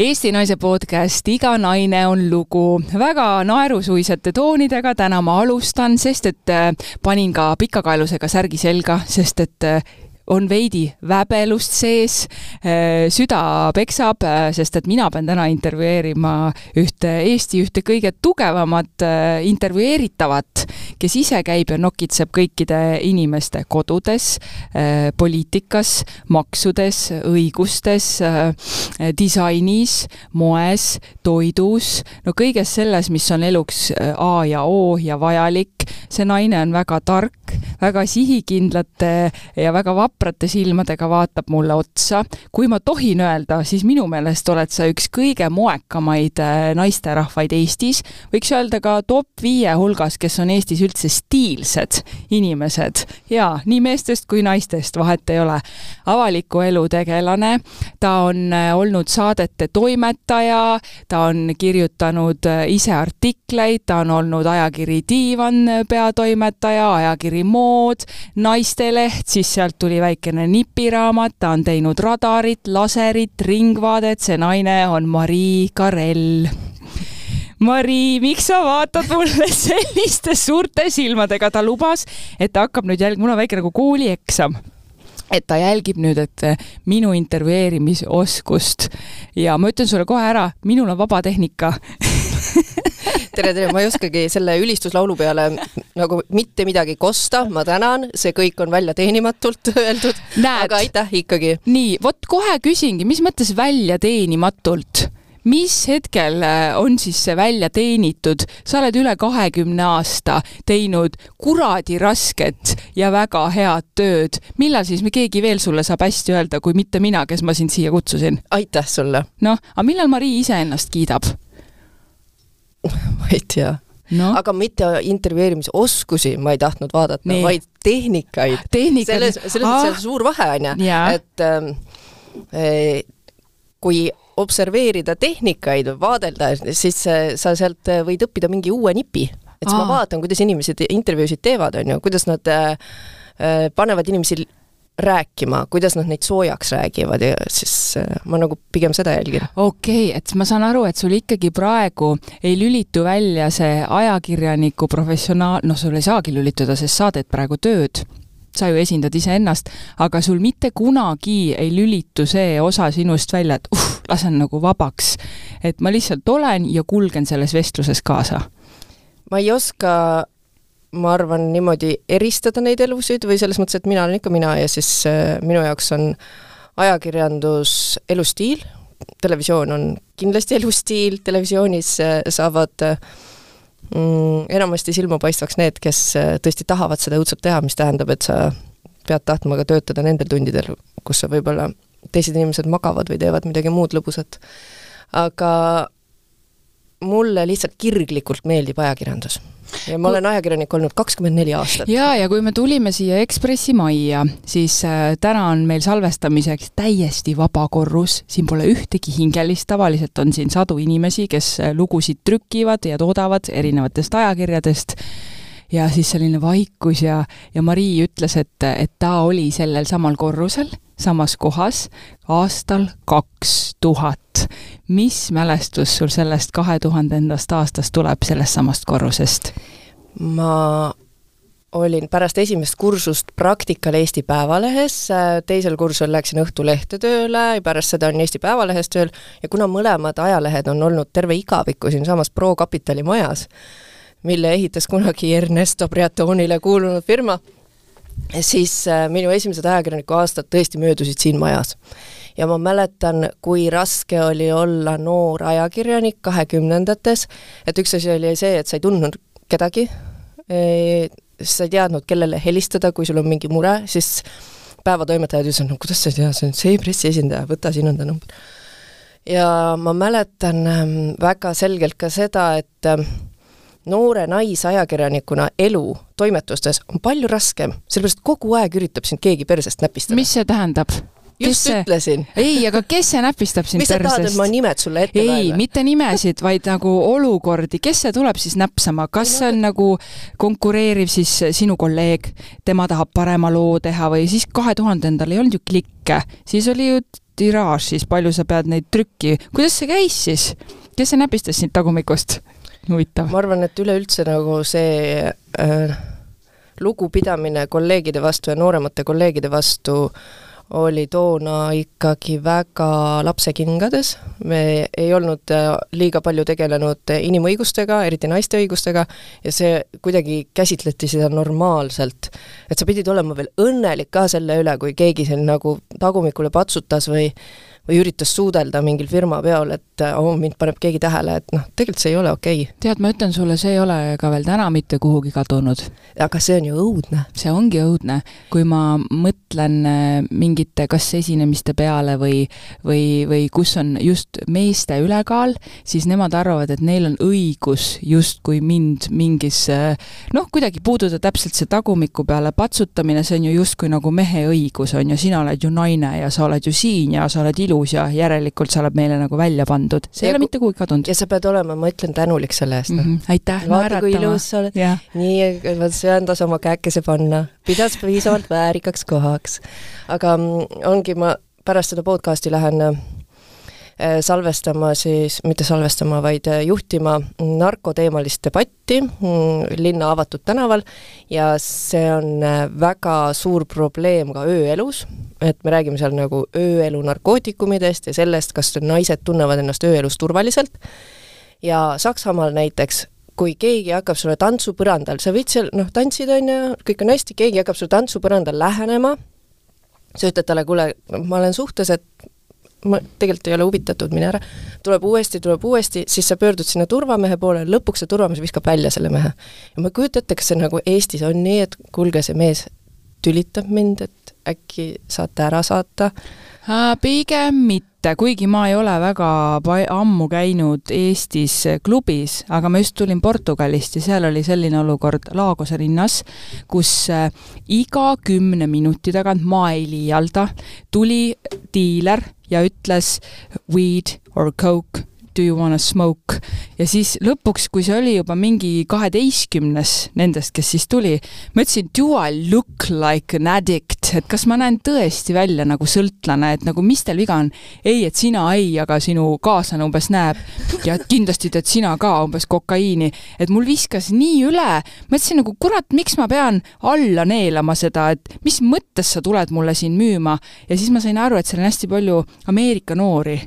Eesti Naise podcast Iga naine on lugu. väga naerusuisete toonidega täna ma alustan, sest et äh, panin ka pikakaelusega särgi selga, sest et äh, on veidi väbelust sees, äh, süda peksab, sest et mina pean täna intervjueerima ühte Eesti ühte kõige tugevamat intervjueeritavat, kes ise käib ja nokitseb kõikide inimeste kodudes, poliitikas, maksudes, õigustes, disainis, moes, toidus, no kõiges selles, mis on eluks A ja O ja vajalik. see naine on väga tark, väga sihikindlate ja väga vaprate silmadega vaatab mulle otsa. kui ma tohin öelda, siis minu meelest oled sa üks kõige moekamaid naisterahvaid Eestis. võiks öelda ka top viie hulgas, kes on Eestis üldse stiilsed inimesed ja nii meestest kui naistest vahet ei ole. avaliku elu tegelane, ta on olnud saadete toimetaja, ta on kirjutanud ise artikleid, ta on olnud ajakiri Diivan peatoimetaja, ajakiri Mood, naisteleht, siis sealt tuli väikene nipiraamat, ta on teinud radarit, laserit, Ringvaadet, see naine on Marii Karell Mari, miks sa vaatad mulle selliste suurte silmadega, ta lubas, et ta hakkab nüüd jälgima, mul on väike nagu koolieksam et ta jälgib nüüd, et minu intervjueerimisoskust ja ma ütlen sulle kohe ära, minul on vaba tehnika tere, tere, ma ei oskagi selle ülistuslaulu peale nagu mitte midagi kosta, ma tänan, see kõik on välja teenimatult öeldud. aga aitäh ikkagi. nii, vot kohe küsingi, mis mõttes välja teenimatult? mis hetkel äh, on siis see välja teenitud, sa oled üle kahekümne aasta teinud kuradi rasket ja väga head tööd. millal siis me keegi veel sulle saab hästi öelda, kui mitte mina, kes ma sind siia kutsusin? aitäh sulle! noh, aga millal Marii iseennast kiidab? ma ei tea. No.. aga mitte intervjueerimisoskusi ma ei tahtnud vaadata, vaid tehnikaid. selles, selles mõttes on suur vahe, on ju, et äh, kui observeerida tehnikaid, vaadelda, siis sa sealt võid õppida mingi uue nipi. et siis ma vaatan, kuidas inimesed intervjuusid teevad, on ju, kuidas nad äh, panevad inimesi rääkima, kuidas nad neid soojaks räägivad ja siis äh, ma nagu pigem seda jälgin. okei okay,, et ma saan aru, et sul ikkagi praegu ei lülitu välja see ajakirjaniku professionaal, noh, sul ei saagi lülituda, sest sa teed praegu tööd sa ju esindad iseennast, aga sul mitte kunagi ei lülitu see osa sinust välja, et uh, lasen nagu vabaks. et ma lihtsalt olen ja kulgen selles vestluses kaasa. ma ei oska, ma arvan, niimoodi eristada neid elusid või selles mõttes, et mina olen ikka mina ja siis äh, minu jaoks on ajakirjandus elustiil, televisioon on kindlasti elustiil, televisioonis äh, saavad äh, mm, enamasti silmapaistvaks need, kes äh, tõesti tahavad seda õudselt teha, mis tähendab, et sa pead tahtma ka töötada nendel tundidel, kus sa võib-olla teised inimesed magavad või teevad midagi muud lõbusat. aga mulle lihtsalt kirglikult meeldib ajakirjandus ja ma olen ajakirjanik olnud kakskümmend neli aastat. ja, ja kui me tulime siia Ekspressi majja, siis äh, täna on meil salvestamiseks täiesti vaba korrus, siin pole ühtegi hingelist, tavaliselt on siin sadu inimesi, kes äh, lugusid trükivad ja toodavad erinevatest ajakirjadest ja siis selline vaikus ja, ja Marii ütles, et, et ta oli sellel samal korrusel, samas kohas aastal kaks tuhat. mis mälestus sul sellest kahe tuhandendast aastast tuleb sellest samast korrusest? ma olin pärast esimest kursust praktikal Eesti Päevalehes, teisel kursusel läksin Õhtulehte tööle, pärast seda olin Eesti Päevalehes tööl ja kuna mõlemad ajalehed on olnud terve igaviku siinsamas Pro Kapitali majas, mille ehitas kunagi Ernesto Briatonile kuulunud firma, siis äh, minu esimesed ajakirjaniku aastad tõesti möödusid siin majas. ja ma mäletan, kui raske oli olla noor ajakirjanik kahekümnendates, et üks asi oli see, et sa ei tundnud kedagi, sa ei teadnud, kellele helistada, kui sul on mingi mure, siis päevatoimetajad ütlesid, no kuidas sa ei tea, see on see pressiesindaja, võta, siin on ta number. ja ma mäletan ähm, väga selgelt ka seda, et ähm, noore naisajakirjanikuna elu toimetustes on palju raskem, sellepärast kogu aeg üritab sind keegi persest näpistada. mis see tähendab? just see, ütlesin. ei, aga kes see näpistab sind mis sa tahad, et ma nimed sulle ette loen? ei, mitte nimesid, vaid nagu olukordi, kes see tuleb siis näpsama, kas see on nagu konkureeriv siis sinu kolleeg, tema tahab parema loo teha või siis kahe tuhandendal ei olnud ju klikke, siis oli ju tiraaž, siis palju sa pead neid trükki, kuidas see käis siis? kes see näpistas sind tagumikust? Huvitav. ma arvan, et üleüldse nagu see äh, lugupidamine kolleegide vastu ja nooremate kolleegide vastu oli toona ikkagi väga lapsekingades, me ei olnud äh, liiga palju tegelenud inimõigustega, eriti naiste õigustega, ja see kuidagi käsitleti seda normaalselt. et sa pidid olema veel õnnelik ka selle üle, kui keegi sind nagu tagumikule patsutas või või üritas suudelda mingil firmapeol, et oh, mind paneb keegi tähele, et noh, tegelikult see ei ole okei okay.. tead, ma ütlen sulle, see ei ole ka veel täna mitte kuhugi kadunud. aga see on ju õudne. see ongi õudne, kui ma mõtlen äh, mingite kas esinemiste peale või, või, või kus on just meeste ülekaal, siis nemad arvavad, et neil on õigus justkui mind mingis noh, kuidagi puududa täpselt see tagumiku peale patsutamine, see on ju justkui nagu mehe õigus, on ju, sina oled ju naine ja sa oled ju siin ja sa oled ilus ilus ja järelikult see oleb meile nagu välja pandud. see ei ole mitte kuhugi kadunud. ja sa pead olema, ma ütlen, tänulik selle eest mm. -hmm. aitäh vaata, kui ilus sa oled. nii, söandas oma käekese panna, pidas piisavalt väärikaks kohaks. aga mm, ongi, ma pärast seda podcast'i lähen äh, salvestama siis, mitte salvestama, vaid äh, juhtima narkoteemalist debatti mm, linna avatud tänaval. Ja see on äh, väga suur probleem ka ööelus et me räägime seal nagu ööelu narkootikumidest ja sellest, kas naised tunnevad ennast ööelus turvaliselt, ja Saksamaal näiteks kui keegi hakkab sulle tantsupõrandal, sa võid seal noh, tantsida on ju, kõik on hästi, keegi hakkab sulle tantsupõrandal lähenema, sa ütled talle, kuule, ma olen suhtes, et ma tegelikult ei ole huvitatud, mine ära, tuleb uuesti, tuleb uuesti, siis sa pöördud sinna turvamehe poole, lõpuks see turvamees viskab välja selle mehe. ja ma ei kujuta ette, kas see nagu Eestis on nii, et kuulge, see mees tülitab mind, et äkki saate ära saata? pigem mitte, kuigi ma ei ole väga ammu käinud Eestis klubis, aga ma just tulin Portugalist ja seal oli selline olukord Lagose linnas, kus äh, iga kümne minuti tagant, ma ei liialda, tuli diiler ja ütles weed or coke do you wanna smoke? ja siis lõpuks, kui see oli juba mingi kaheteistkümnes nendest, kes siis tuli, ma ütlesin, do I look like an addict, et kas ma näen tõesti välja nagu sõltlane, et nagu mis teil viga on? ei, et sina ei, aga sinu kaaslane umbes näeb. Ja kindlasti teed sina ka umbes kokaiini, et mul viskas nii üle, ma ütlesin nagu kurat, miks ma pean alla neelama seda, et mis mõttes sa tuled mulle siin müüma? Ja siis ma sain aru, et seal on hästi palju Ameerika noori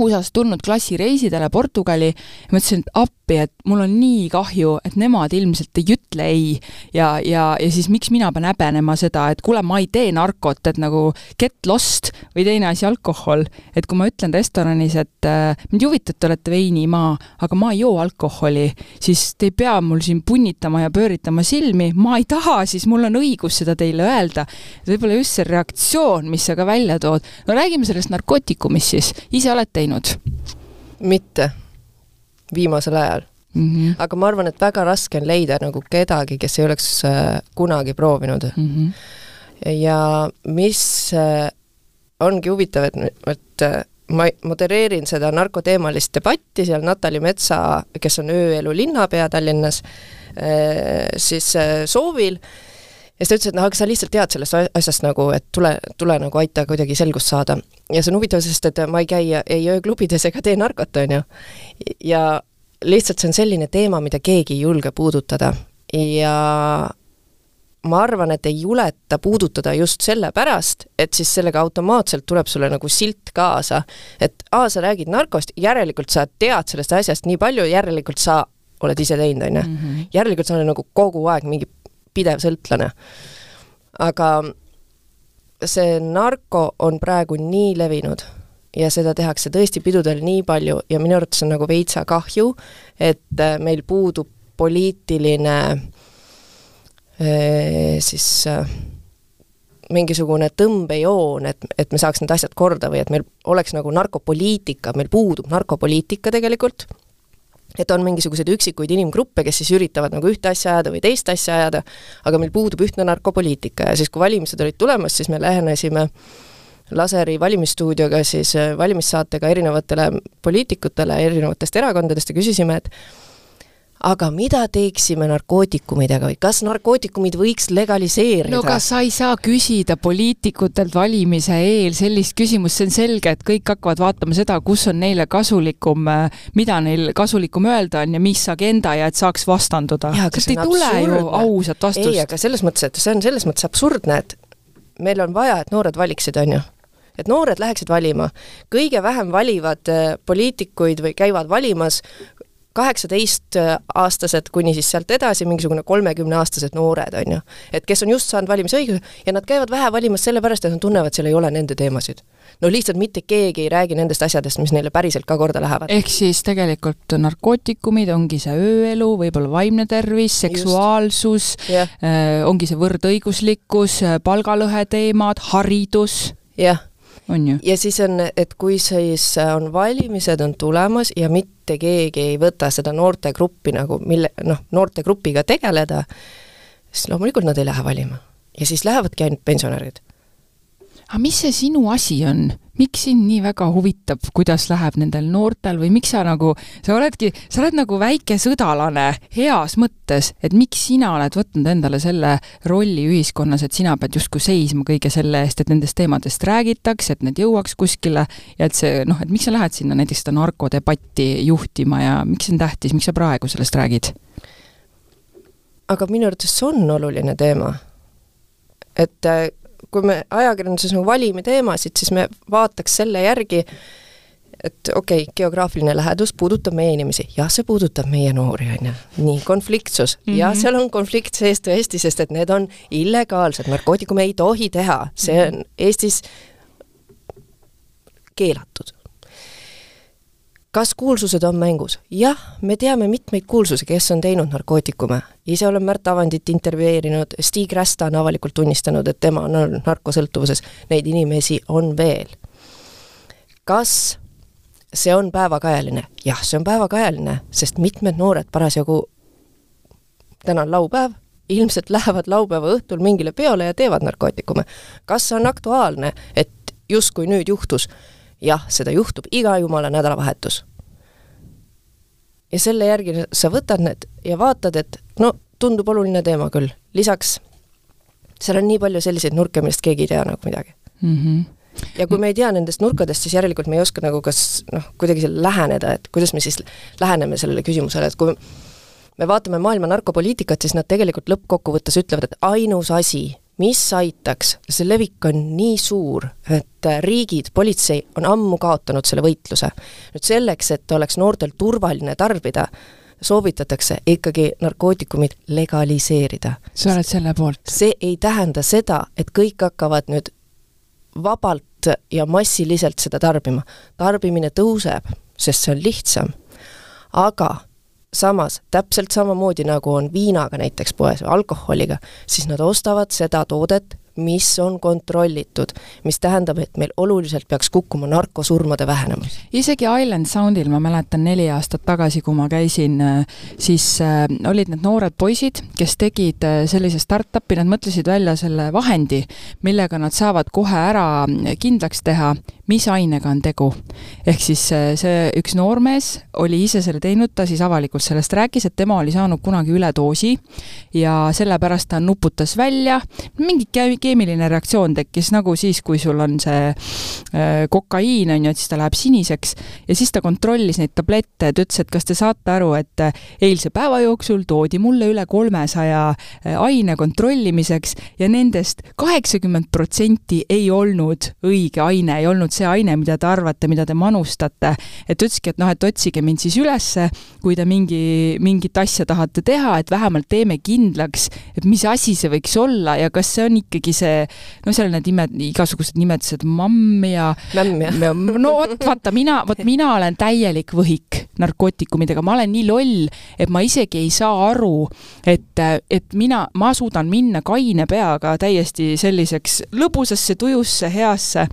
USA-st tulnud klassireisidele Portugali ja mõtlesin, et appi, et mul on nii kahju, et nemad ilmselt ei ütle ei. ja, ja, ja siis miks mina pean häbenema seda, et kuule, ma ei tee narkot, et nagu get lost või teine asi, alkohol. et kui ma ütlen restoranis, et äh, mind ei huvita, et te olete veinimaa, aga ma ei joo alkoholi, siis te ei pea mul siin punnitama ja pööritama silmi, ma ei taha, siis mul on õigus seda teile öelda. võib-olla just see reaktsioon, mis sa ka välja tood, no räägime sellest narkootikumist siis, ise olete teinud? mitte, viimasel ajal mm. -hmm. aga ma arvan, et väga raske on leida nagu kedagi, kes ei oleks äh, kunagi proovinud mm. -hmm. ja mis äh, ongi huvitav, et, et äh, ma modereerin seda narkoteemalist debatti seal Natali Metsa, kes on ööelu linnapea Tallinnas, siis soovil ja siis ta ütles, et noh, aga sa lihtsalt tead sellest asjast nagu, et tule, tule nagu aita kuidagi selgust saada. ja see on huvitav, sest et ma ei käi ei ööklubides ega tee narkot, on ju. ja lihtsalt see on selline teema, mida keegi ei julge puudutada ja ma arvan, et ei juleta puudutada just sellepärast, et siis sellega automaatselt tuleb sulle nagu silt kaasa. et aa, sa räägid narkost, järelikult sa tead sellest asjast nii palju, järelikult sa oled ise teinud, on ju. Mhm. järelikult sa oled nagu kogu aeg mingi pidev sõltlane. aga see narko on praegu nii levinud ja seda tehakse tõesti pidudel nii palju ja minu arvates on nagu veitsa kahju, et äh, meil puudub poliitiline äh, siis äh, mingisugune tõmbejoon, et, et me saaks need asjad korda või et meil oleks nagu narkopoliitika, meil puudub narkopoliitika tegelikult et on mingisuguseid üksikuid inimgruppe, kes siis üritavad nagu ühte asja ajada või teist asja ajada, aga meil puudub ühtne narkopoliitika ja siis, kui valimised olid tulemas, siis me lähenesime laseri valimisstuudioga siis äh, valimissaatega erinevatele poliitikutele erinevatest erakondadest ja küsisime, et aga mida teeksime narkootikumidega või kas narkootikumid võiks legaliseerida? no kas sa ei saa küsida poliitikutelt valimise eel sellist küsimust, see on selge, et kõik hakkavad vaatama seda, kus on neile kasulikum, mida neil kasulikum öelda on ja mis agenda ja et saaks vastanduda. sest ei tule ju ausat vastust. ei, aga selles mõttes, et see on selles mõttes absurdne, et meil on vaja, et noored valiksid, on ju et noored läheksid valima. kõige vähem valivad äh, poliitikuid või käivad valimas kaheksateistaastased kuni siis sealt edasi mingisugune kolmekümneaastased noored, on ju. et kes on just saanud valimisõiguse ja nad käivad vähe valimas sellepärast, et nad tunnevad, seal ei ole nende teemasid. no lihtsalt mitte keegi ei räägi nendest asjadest, mis neile päriselt ka korda lähevad. ehk siis tegelikult narkootikumid ongi see ööelu, võib-olla vaimne tervis, seksuaalsus, yeah. äh, ongi see võrdõiguslikkus, palgalõhe teemad, haridus. jah ju? Ja siis on, et kui siis on valimised on tulemas ja mitte keegi ei võta seda noortegruppi nagu, mille, noh, noortegrupiga tegeleda, siis loomulikult nad ei lähe valima. ja siis lähevadki ainult pensionärid aga mis see sinu asi on? miks sind nii väga huvitab, kuidas läheb nendel noortel või miks sa nagu, sa oledki, sa oled nagu väike sõdalane heas mõttes, et miks sina oled võtnud endale selle rolli ühiskonnas, et sina pead justkui seisma kõige selle eest, et nendest teemadest räägitaks, et need jõuaks kuskile ja et see noh, et miks sa lähed sinna näiteks seda narkodebatti juhtima ja miks see on tähtis, miks sa praegu sellest räägid? aga minu arvates see on oluline teema. et kui me ajakirjanduses nagu valime teemasid, siis me vaataks selle järgi, et okei okay,, geograafiline lähedus puudutab meie inimesi, jah, see puudutab meie noori, on ju. nii, konfliktsus mm, -hmm. jah, seal on konflikt sees tõesti, sest et need on illegaalsed, narkootikume ei tohi teha, see on Eestis keelatud kas kuulsused on mängus? jah, me teame mitmeid kuulsusi, kes on teinud narkootikume. ise olen Märt Avandit intervjueerinud, Stig Rästa on avalikult tunnistanud, et tema on olnud narkosõltuvuses, neid inimesi on veel. kas see on päevakajaline? jah, see on päevakajaline, sest mitmed noored parasjagu, täna on laupäev, ilmselt lähevad laupäeva õhtul mingile peole ja teevad narkootikume. kas see on aktuaalne, et justkui nüüd juhtus jah, seda juhtub iga jumala nädalavahetus. ja selle järgi sa võtad need ja vaatad, et no tundub oluline teema küll, lisaks seal on nii palju selliseid nurke, millest keegi ei tea nagu midagi mm. -hmm ja kui me ei tea nendest nurkadest, siis järelikult me ei oska nagu kas noh, kuidagi sellele läheneda, et kuidas me siis läheneme sellele küsimusele, et kui me vaatame maailma narkopoliitikat, siis nad tegelikult lõppkokkuvõttes ütlevad, et ainus asi, mis aitaks, see levik on nii suur, et riigid, politsei on ammu kaotanud selle võitluse. nüüd selleks, et oleks noortel turvaline tarbida, soovitatakse ikkagi narkootikumid legaliseerida. sa oled selle poolt? see ei tähenda seda, et kõik hakkavad nüüd vabalt ja massiliselt seda tarbima. tarbimine tõuseb, sest see on lihtsam. aga samas täpselt samamoodi, nagu on viinaga näiteks poes või alkoholiga, siis nad ostavad seda toodet mis on kontrollitud, mis tähendab, et meil oluliselt peaks kukkuma narkosurmade vähenemus. isegi Island Soundil, ma mäletan neli aastat tagasi, kui ma käisin, äh, siis äh, olid need noored poisid, kes tegid äh, sellise startup'i, nad mõtlesid välja selle vahendi, millega nad saavad kohe ära kindlaks teha, mis ainega on tegu. ehk siis see üks noormees oli ise selle teinud, ta siis avalikult sellest rääkis, et tema oli saanud kunagi üledoosi ja sellepärast ta nuputas välja mingid keemiline reaktsioon tekkis nagu siis, kui sul on see äh, kokaiin, on ju, et siis ta läheb siniseks ja siis ta kontrollis neid tablette, ta ütles, et kas te saate aru, et äh, eilse päeva jooksul toodi mulle üle kolmesaja äh, aine kontrollimiseks ja nendest kaheksakümmend protsenti ei olnud õige aine, ei olnud see aine, mida te arvate, mida te manustate. et ütleski, et noh, et otsige mind siis ülesse, kui te mingi, mingit asja tahate teha, et vähemalt teeme kindlaks, et mis asi see võiks olla ja kas see on ikkagi see, no seal need nimed, igasugused nimetused, mamm ja mämm ja no vot, vaata mina, vot mina olen täielik võhik narkootikumidega, ma olen nii loll, et ma isegi ei saa aru, et, et mina, ma suudan minna kaine peaga täiesti selliseks lõbusasse, tujusse, heasse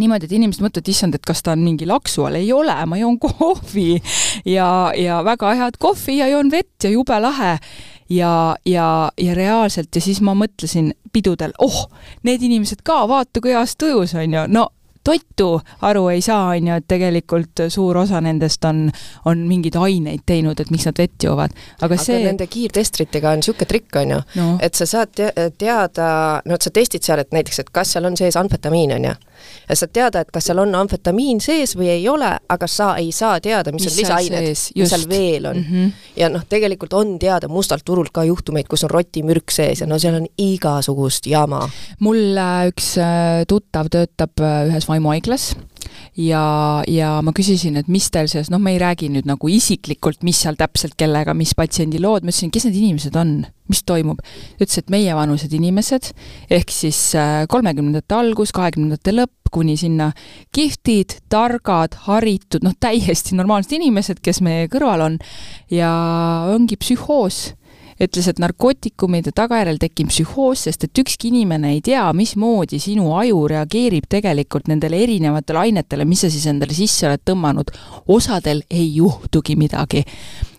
niimoodi, et inimesed mõtlevad, issand, et kas ta on mingi laksu all, ei ole, ma joon kohvi ja, ja väga head kohvi ja joon vett ja jube lahe ja, ja, ja reaalselt ja siis ma mõtlesin pidudel, oh, need inimesed ka, vaata kui heas tujus on ju, no toitu aru ei saa, on ju, et tegelikult suur osa nendest on, on mingeid aineid teinud, et miks nad vett joovad. aga see aga nende kiirtestritega on niisugune trikk, on ju no., et sa saad te teada, no et sa testid seal, et näiteks, et kas seal on sees amfetamiin, on ju. Ja saad teada, et kas seal on amfetamiin sees või ei ole, aga sa ei saa teada, mis, on lisaained, mis seal veel on mm. -hmm. ja noh, tegelikult on teada mustalt turult ka juhtumeid, kus on rotimürk sees ja no seal on igasugust jama. mul äh, üks äh, tuttav töötab äh, ühes vaimuhaiglas ja, ja ma küsisin, et mis teil selles, noh, me ei räägi nüüd nagu isiklikult, mis seal täpselt kellega, mis patsiendi lood, ma ütlesin, kes need inimesed on, mis toimub. ütles, et meievanused inimesed, ehk siis äh, kolmekümnendate algus, kahekümnendate lõpp, kuni sinna kihvtid, targad, haritud, noh, täiesti normaalsed inimesed, kes meie kõrval on. Ja ongi psühhoos ütles, et narkootikumide tagajärjel tekib psühhoos, sest et ükski inimene ei tea, mismoodi sinu aju reageerib tegelikult nendele erinevatele ainetele, mis sa siis endale sisse oled tõmmanud. osadel ei juhtugi midagi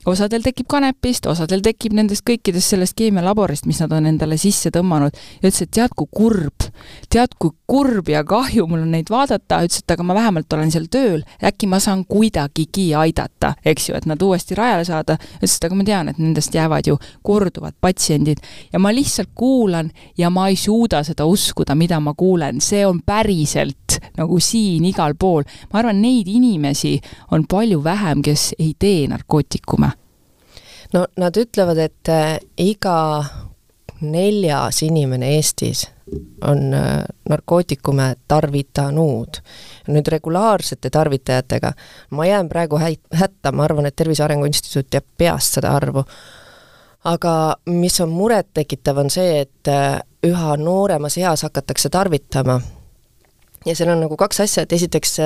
osadel tekib kanepist, osadel tekib nendest kõikidest sellest keemialaborist, mis nad on endale sisse tõmmanud. ja ütles, et tead, kui kurb, tead, kui kurb ja kahju mul on neid vaadata, ütles, et aga ma vähemalt olen seal tööl, äkki ma saan kuidagigi aidata, eks ju, et nad uuesti rajale saada. ütles, et aga ma tean, et nendest jäävad ju korduvad patsiendid ja ma lihtsalt kuulan ja ma ei suuda seda uskuda, mida ma kuulen, see on päriselt nagu siin igal pool. ma arvan, neid inimesi on palju vähem, kes ei tee narkootikume no nad ütlevad, et äh, iga neljas inimene Eestis on äh, narkootikume tarvitanud. nüüd regulaarsete tarvitajatega, ma jään praegu hätta, ma arvan, et Tervise Arengu Instituut teab peast seda arvu, aga mis on murettekitav, on see, et äh, üha nooremas eas hakatakse tarvitama. Ja seal on nagu kaks asja, et esiteks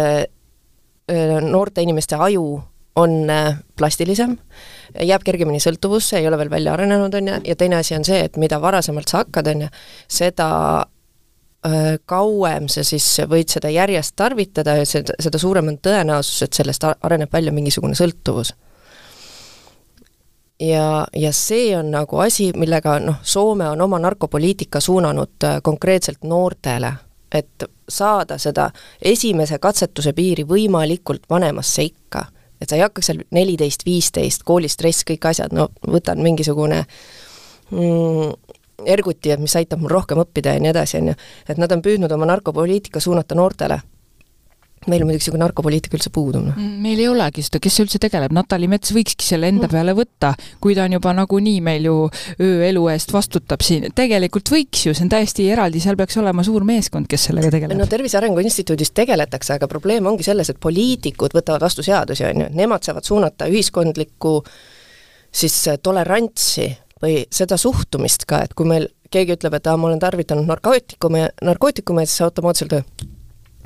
noorte inimeste aju on plastilisem, jääb kergemini sõltuvusse, ei ole veel välja arenenud, on ju, ja teine asi on see, et mida varasemalt sa hakkad, on ju, seda kauem sa siis võid seda järjest tarvitada ja seda, seda suurem on tõenäosus, et sellest areneb välja mingisugune sõltuvus. ja, ja see on nagu asi, millega noh, Soome on oma narkopoliitika suunanud konkreetselt noortele, et saada seda esimese katsetuse piiri võimalikult vanemasse ikka et sa ei hakkaks seal neliteist, viisteist, koolistress, kõik asjad, no võtan mingisugune mm, erguti, et mis aitab mul rohkem õppida ja nii edasi, on ju. et nad on püüdnud oma narkopoliitika suunata noortele meil on muidugi niisugune narkopoliitika üldse puudu, noh. Mm, meil ei olegi seda, kes üldse tegeleb, Natali Mets võikski selle enda mm. peale võtta, kui ta on juba nagunii meil ju ööelu eest vastutab siin, tegelikult võiks ju, see on täiesti eraldi, seal peaks olema suur meeskond, kes sellega tegeleb. no Tervise Arengu Instituudis tegeletakse, aga probleem ongi selles, et poliitikud võtavad vastu seadusi, on ju, nemad saavad suunata ühiskondlikku siis tolerantsi või seda suhtumist ka, et kui meil keegi ütleb, et aa, ma olen tarvitanud narkootikume, narkootikume, siis automaatselt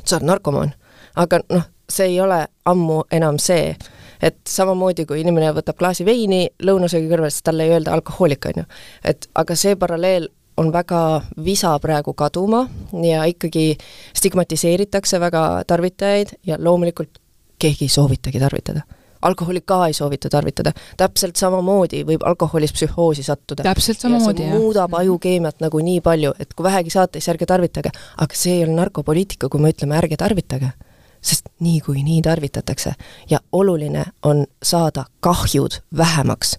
sa oled narkomaan aga noh, see ei ole ammu enam see, et samamoodi, kui inimene võtab klaasi veini lõunasöögi kõrval, siis talle ei öelda alkohoolik, on ju. et aga see paralleel on väga visa praegu kaduma ja ikkagi stigmatiseeritakse väga tarvitajaid ja loomulikult keegi ei soovitagi tarvitada alkoholi ka ei soovita tarvitada. täpselt samamoodi võib alkoholis psühhoosi sattuda. täpselt samamoodi, jah. muudab ajukeemiat nagu nii palju, et kui vähegi saate, siis ärge tarvitage. aga see ei ole narkopoliitika, kui me ütleme, ärge tarvitage sest niikuinii tarvitatakse ja oluline on saada kahjud vähemaks.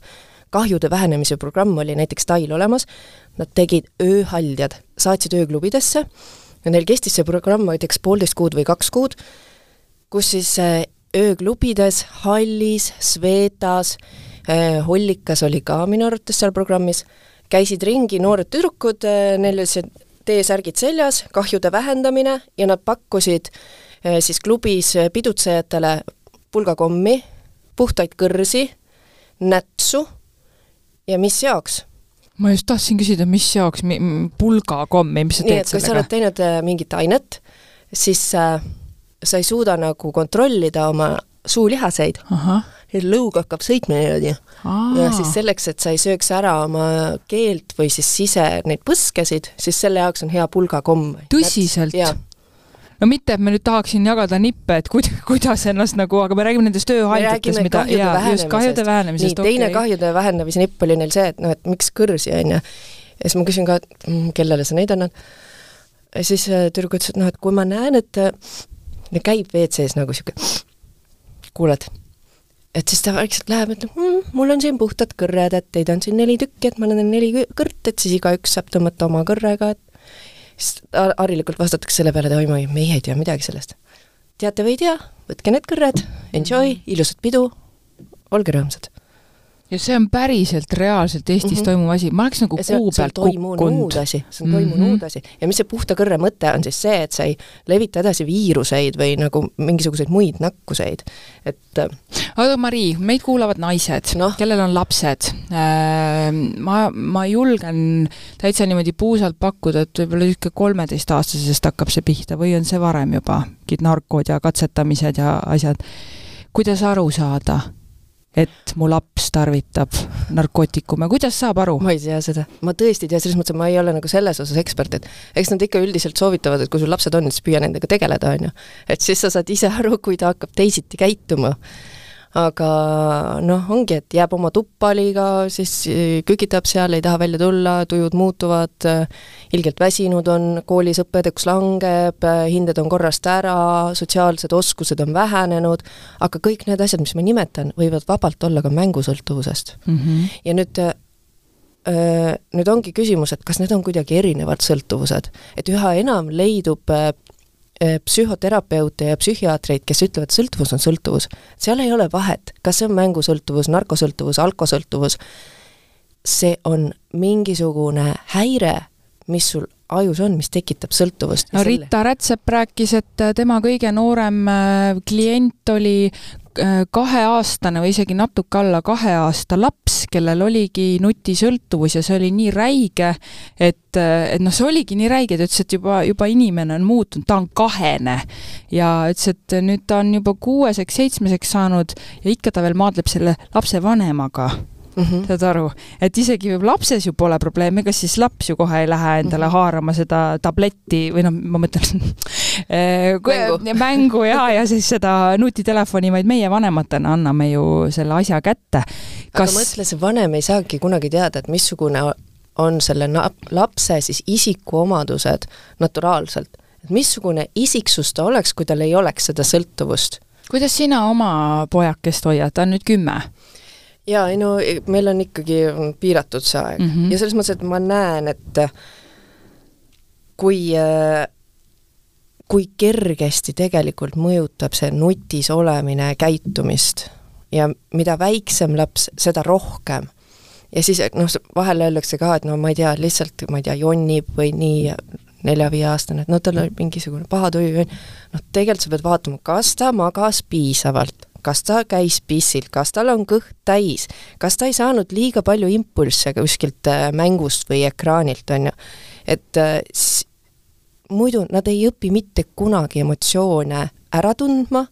kahjude vähenemise programm oli näiteks Tail olemas, nad tegid ööhaldjad, saatsid ööklubidesse ja neil kestis see programm näiteks poolteist kuud või kaks kuud, kus siis äh, ööklubides, Hallis, Svetas, äh, Hollikas oli ka minu arvates seal programmis, käisid ringi noored tüdrukud, äh, neil olid see T-särgid seljas, kahjude vähendamine ja nad pakkusid Äh, siis klubis äh, pidutsejatele pulgakommi, puhtaid kõrsi, nätsu ja mis jaoks ma just tahtsin küsida, mis jaoks pulgakommi, mis sa teed sellega? kui sa oled teinud äh, mingit ainet, siis äh, sa ei suuda nagu kontrollida oma suulihaseid. lõug hakkab sõitma niimoodi. ja siis selleks, et sa ei sööks ära oma keelt või siis sise neid põskesid, siis selle jaoks on hea pulgakomm. tõsiselt? No mitte, et ma nüüd tahaksin jagada nippe, et kuid-, kuidas ennast nagu, aga me räägime nendest tööhaigutest, mida, jaa, just kahjude vähenemisest. nii, teine okay. kahjude vähenemise nipp oli neil see, et noh, et miks kõrsi, on ju. ja siis ma küsin ka, et mm, kellele sa neid annad. ja siis äh, tüdruk ütles, et noh, et kui ma näen, et äh, käib WC-s nagu sihuke, kuuled et siis ta vaikselt läheb, ütleb mmm,, mul on siin puhtad kõrred, et teid on siin neli tükki, et ma annan neli kõrt, et siis igaüks saab tõmmata oma kõrrega, et siis harilikult vastatakse selle peale, et oi, ma ei, meie ei tea midagi sellest. teate või ei tea, võtke need kõrred, enjoy, ilusat pidu, olge rõõmsad ja see on päriselt reaalselt Eestis mm -hmm. toimuv asi, ma oleks nagu kuu pealt kukkunud. see on toimunud mm -hmm. asi ja mis see puhta kõrre mõte on siis see, et sa ei levita edasi viiruseid või nagu mingisuguseid muid nakkuseid, et äh, aga Mari, meid kuulavad naised no., kellel on lapsed. Äh, ma, ma julgen täitsa niimoodi puusalt pakkuda, et võib-olla niisugune kolmeteistaastasest hakkab see pihta või on see varem juba, mingid narkod ja katsetamised ja asjad. kuidas aru saada et mu laps tarvitab narkootikume, kuidas saab aru? ma ei tea seda, ma tõesti ei tea, selles mõttes, et ma ei ole nagu selles osas ekspert, et eks nad ikka üldiselt soovitavad, et kui sul lapsed on, siis püüa nendega tegeleda, on ju. et siis sa saad ise aru, kui ta hakkab teisiti käituma aga noh, ongi, et jääb oma tuppa liiga, siis äh, kükitab seal, ei taha välja tulla, tujud muutuvad, äh, ilgelt väsinud on, koolis õppeeduks langeb, äh, hinded on korrast ära, sotsiaalsed oskused on vähenenud, aga kõik need asjad, mis ma nimetan, võivad vabalt olla ka mängusõltuvusest mm. -hmm. ja nüüd nüüd ongi küsimus, et kas need on kuidagi erinevad sõltuvused, et üha enam leidub psühhoterapeute ja psühhiaatreid, kes ütlevad, sõltuvus on sõltuvus. seal ei ole vahet, kas see on mängusõltuvus, narkosõltuvus, alkosõltuvus, see on mingisugune häire, mis sul ajus on, mis tekitab sõltuvust. no Rita Rätsep rääkis, et tema kõige noorem äh, klient oli Äh, kaheaastane või isegi natuke alla kahe aasta laps, kellel oligi nutisõltuvus ja see oli nii räige, et, äh, et noh, see oligi nii räige, ta ütles, et juba, juba inimene on muutunud, ta on kahene. ja ütles, et nüüd ta on juba kuueseks-seitsmeseks saanud ja ikka ta veel maadleb selle lapsevanemaga mm. -hmm. saad aru, et isegi lapses ju pole probleemi, ega siis laps ju kohe ei lähe endale mm -hmm. haarama seda tabletti või noh, ma mõtlen eh, mängu, mängu ja, ja siis seda nutitelefoni, vaid meie vanematena anname ju selle asja kätte. Kas... aga mõtle, see vanem ei saagi kunagi teada, et missugune on selle lapse siis isikuomadused naturaalselt, et missugune isiksus ta oleks, kui tal ei oleks seda sõltuvust kuidas sina oma pojakest hoiad, ta on nüüd kümme? Jaa, ei no meil on ikkagi piiratud see aeg mm -hmm. ja selles mõttes, et ma näen, et kui, kui kergesti tegelikult mõjutab see nutis olemine käitumist ja mida väiksem laps, seda rohkem. ja siis noh, vahel öeldakse ka, et no ma ei tea, lihtsalt ma ei tea, jonnib või nii, nelja-viieaastane, et no tal on mingisugune paha tuju, noh tegelikult sa pead vaatama, kas ta magas piisavalt kas ta käis pissil, kas tal on kõht täis, kas ta ei saanud liiga palju impulsse kuskilt äh, mängust või ekraanilt, on ju. et äh, muidu nad ei õpi mitte kunagi emotsioone ära tundma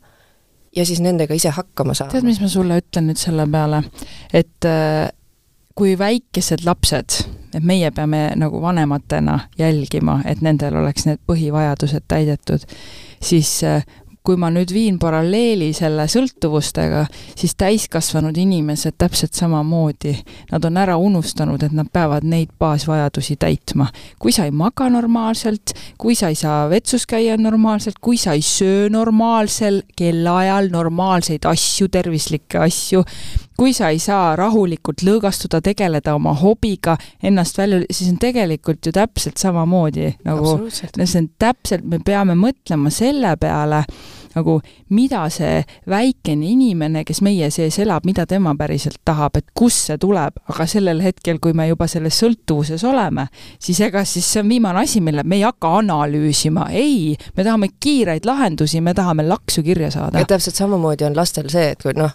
ja siis nendega ise hakkama saama. tead, mis ma sulle ütlen nüüd selle peale, et äh, kui väikesed lapsed, et meie peame nagu vanematena jälgima, et nendel oleks need põhivajadused täidetud, siis kui ma nüüd viin paralleeli selle sõltuvustega, siis täiskasvanud inimesed täpselt samamoodi, nad on ära unustanud, et nad peavad neid baasvajadusi täitma. kui sa ei maga normaalselt, kui sa ei saa vetsus käia normaalselt, kui sa ei söö normaalsel kellaajal normaalseid asju, tervislikke asju, kui sa ei saa rahulikult lõõgastuda, tegeleda oma hobiga, ennast välja, siis on tegelikult ju täpselt samamoodi nagu, see on täpselt, me peame mõtlema selle peale, nagu mida see väikene inimene, kes meie sees elab, mida tema päriselt tahab, et kust see tuleb, aga sellel hetkel, kui me juba selles sõltuvuses oleme, siis ega siis see on viimane asi, mille me ei hakka analüüsima, ei, me tahame kiireid lahendusi, me tahame laksu kirja saada. ja täpselt samamoodi on lastel see, et kui noh,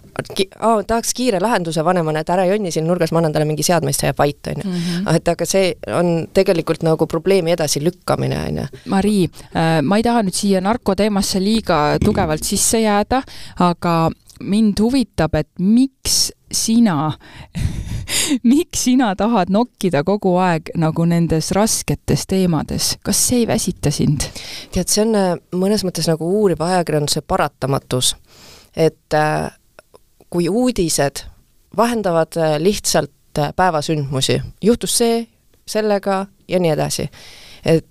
tahaks kiire lahenduse vanemana, et ära jonni siin nurgas, ma annan talle mingi seadme, siis ta jääb vait, on ju. Mhm. et aga see on tegelikult nagu probleemi edasilükkamine, on ju. Mari, äh, ma ei taha nüüd siia narkoteemasse liiga tugevalt sisse jääda, aga mind huvitab, et miks sina miks sina tahad nokkida kogu aeg nagu nendes rasketes teemades, kas see ei väsita sind? tead, see on äh, mõnes mõttes nagu uuriva ajakirjanduse paratamatus, et äh, kui uudised vahendavad äh, lihtsalt päevasündmusi, juhtus see, sellega ja nii edasi, et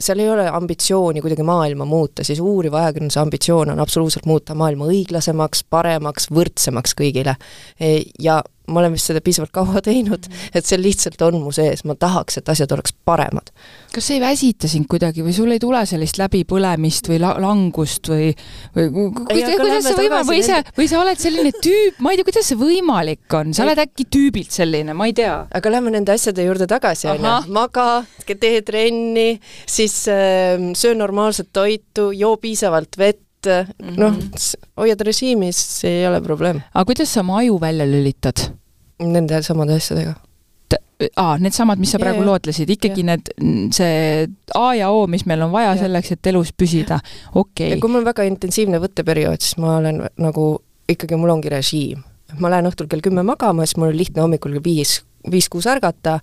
seal ei ole ambitsiooni kuidagi maailma muuta, siis uuriva ajakirjanduse ambitsioon on absoluutselt muuta maailma õiglasemaks, paremaks, võrdsemaks kõigile. E, ja ma olen vist seda piisavalt kaua teinud, mhm. et see lihtsalt on mu sees, ma tahaks, et asjad oleks paremad. kas see ei väsita sind kuidagi või sul ei tule sellist läbipõlemist või la-, langust või, või kuidas, kuidas see võimalik, või sa, või sa oled selline tüüp, ma ei tea, kuidas see võimalik on, sa oled äkki tüübilt selline, ma ei tea. aga lähme nende asjade juurde tagasi, on ju, maga, tee trenni, siis äh, söö normaalset toitu, joo piisavalt vett, et mm -hmm. noh, hoiad režiimis, ei ole probleem. aga kuidas sa oma aju välja lülitad? Nende samade asjadega aa, needsamad, mis sa praegu yeah, lootlesid, ikkagi yeah. need, see A ja O, mis meil on vaja yeah. selleks, et elus püsida, okei okay.. ja kui mul on väga intensiivne võtteperiood, siis ma olen nagu, ikkagi mul ongi režiim. ma lähen õhtul kell kümme magama, siis mul on lihtne hommikul kell viis, viis-kuus ärgata,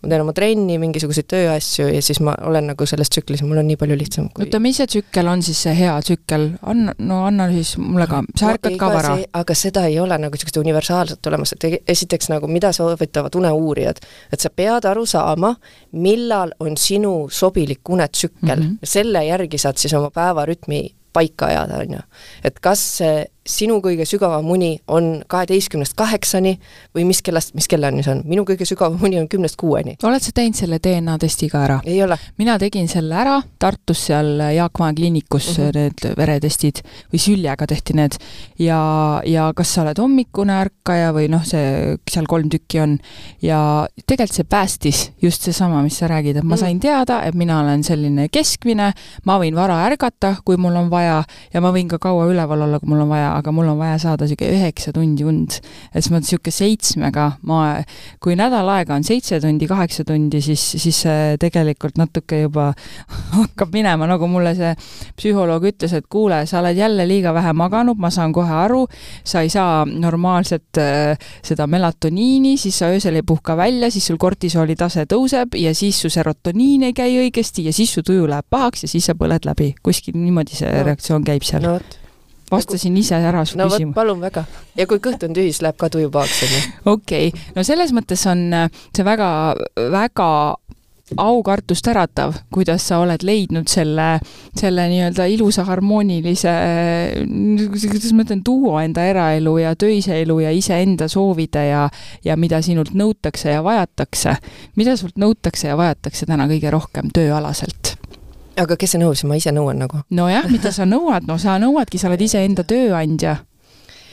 ma teen oma trenni, mingisuguseid tööasju ja siis ma olen nagu selles tsüklis ja mul on nii palju lihtsam kui oota, mis see tsükkel on siis, see hea tsükkel? anna, no anna siis mulle ka, sa ärkad ka vara. aga seda ei ole nagu niisugust universaalset olemas, et esiteks nagu mida soovitavad uneuurijad, et sa pead aru saama, millal on sinu sobilik unetsükkel mm, -hmm. selle järgi saad siis oma päevarütmi paika ajada, on ju. et kas see sinu kõige sügavam uni on kaheteistkümnest kaheksani või mis kellast, mis kellani see on? minu kõige sügavam uni on kümnest kuueni. oled sa teinud selle DNA testi ka ära? ei ole. mina tegin selle ära Tartus seal Jaak Maa kliinikus mm, -hmm. need veretestid, või süljega tehti need, ja, ja kas sa oled hommikune ärkaja või noh, see, seal kolm tükki on, ja tegelikult see päästis just seesama, mis sa räägid, et ma -hmm. sain teada, et mina olen selline keskmine, ma võin vara ärgata, kui mul on vaja, ja ma võin ka kaua üleval olla, kui mul on vaja, aga mul on vaja saada niisugune üheksa tundi und. et siis ma niisugune seitsmega, ma, kui nädal aega on seitse tundi, kaheksa tundi, siis, siis tegelikult natuke juba hakkab minema, nagu mulle see psühholoog ütles, et kuule, sa oled jälle liiga vähe maganud, ma saan kohe aru, sa ei saa normaalset äh, seda melatoniini, siis sa öösel ei puhka välja, siis sul kortisooli tase tõuseb ja siis su serotoniin ei käi õigesti ja siis su tuju läheb pahaks ja siis sa põled läbi. kuskil niimoodi see no. reaktsioon käib seal no vastasin ise ära su no, küsimusele. palun väga. ja kui kõht on tühi, siis läheb ka tuju pahaks, onju. okei okay., no selles mõttes on äh, see väga, väga aukartust äratav, kuidas sa oled leidnud selle, selle nii-öelda ilusa harmoonilise, kuidas ma ütlen, duo enda eraelu ja töise elu ja iseenda soovide ja ja mida sinult nõutakse ja vajatakse. mida sult nõutakse ja vajatakse täna kõige rohkem tööalaselt? Aga kes see nõus, ma ise nõuan nagu. nojah, mida sa nõuad, no sa nõuadki, sa oled iseenda tööandja.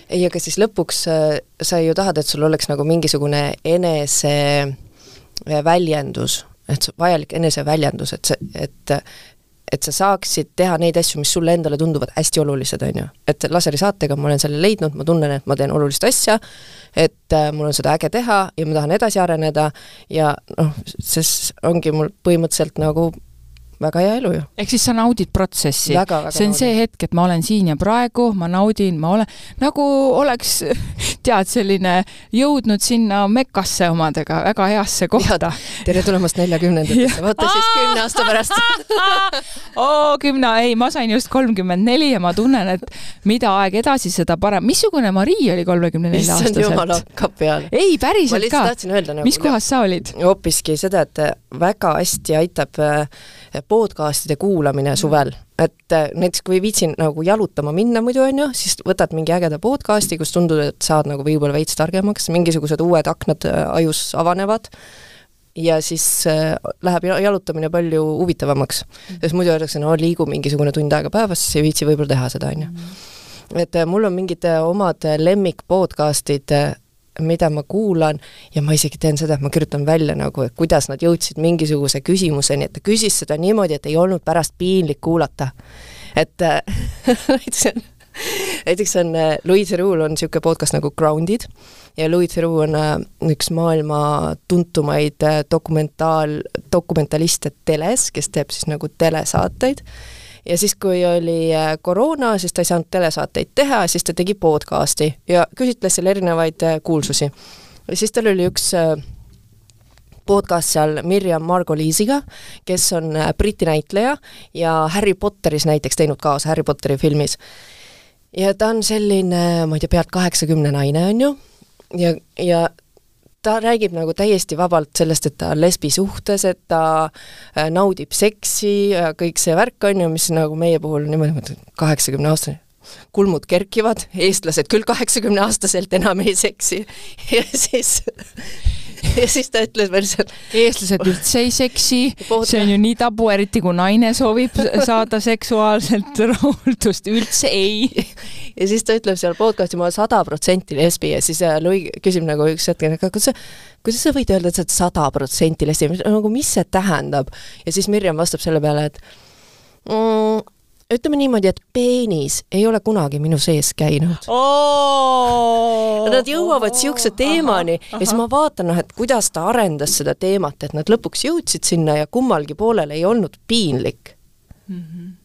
ei, aga siis lõpuks äh, sa ju tahad, et sul oleks nagu mingisugune eneseväljendus, et vajalik eneseväljendus, et see, et et sa saaksid teha neid asju, mis sulle endale tunduvad hästi olulised, on ju. et laserisaatega ma olen selle leidnud, ma tunnen, et ma teen olulist asja, et äh, mul on seda äge teha ja ma tahan edasi areneda ja noh, siis ongi mul põhimõtteliselt nagu väga hea elu ju. ehk siis sa naudid protsessi? see on naudin. see hetk, et ma olen siin ja praegu, ma naudin, ma olen, nagu oleks, tead, selline jõudnud sinna Mekasse omadega, väga heasse kohta. tere tulemast neljakümnendatesse, vaata siis kümne aasta pärast oo, kümne, ei, ma sain just kolmkümmend neli ja ma tunnen, et mida aeg edasi, seda parem. missugune Marii oli kolmekümne nelja aastaselt? issand jumal, kapi all. ei, päriselt ka. Nagu, mis kohas sa olid? hoopiski seda, et väga hästi aitab äh, podcast'ide kuulamine mm. suvel, et äh, näiteks kui viitsin nagu jalutama minna muidu, on ju, siis võtad mingi ägeda podcast'i, kus tundub, et saad nagu võib-olla veits targemaks, mingisugused uued aknad äh, ajus avanevad, ja siis äh, läheb jalutamine palju huvitavamaks mm.. sest muidu öeldakse, no liigu mingisugune tund aega päevas, siis ei viitsi võib-olla teha seda, on ju. Mm. et mul on mingid omad lemmik podcast'id, mida ma kuulan ja ma isegi teen seda, et ma kirjutan välja nagu, et kuidas nad jõudsid mingisuguse küsimuseni, et ta küsis seda niimoodi, et ei olnud pärast piinlik kuulata. et äh, näiteks on, näiteks on äh, Louis Theroux on niisugune podcast nagu Grounded ja Louis Theroux on äh, üks maailma tuntumaid dokumentaal, dokumentaliste teles, kes teeb siis nagu telesaateid ja siis, kui oli äh, koroona, siis ta ei saanud telesaateid teha, siis ta tegi podcast'i ja küsitles seal erinevaid äh, kuulsusi. ja siis tal oli üks äh, podcast seal Mirjam Margoliisiga, kes on Briti näitleja ja Harry Potteris näiteks teinud kaasa, Harry Potteri filmis. ja ta on selline, ma ei tea, pealt kaheksakümne naine, on ju, ja, ja ta räägib nagu täiesti vabalt sellest, et ta on lesbisuhtes, et ta äh, naudib seksi ja kõik see värk, on ju, mis nagu meie puhul niimoodi, kaheksakümne aastane, kulmud kerkivad, eestlased küll kaheksakümneaastaselt enam ei seksi. Ja siis ja siis ta ütles veel seal eestlased üldse ei seksi, see on ju nii tabu, eriti kui naine soovib saada seksuaalselt rahuldust, üldse ei. ja siis ta ütleb seal podcast'i, ma olen sada protsenti lesbi. Ja siis äh, Louis küsib nagu üks hetk, aga kuidas sa, kuidas sa võid öelda, et sa oled sada protsenti lesbi, nagu mis see tähendab? ja siis Mirjam vastab selle peale, et mm, ütleme niimoodi, et peenis ei ole kunagi minu sees käinud oh!. Nad jõuavad niisuguse teemani aha, aha. ja siis ma vaatan, noh, et kuidas ta arendas seda teemat, et nad lõpuks jõudsid sinna ja kummalgi poolel ei olnud piinlik mm. -hmm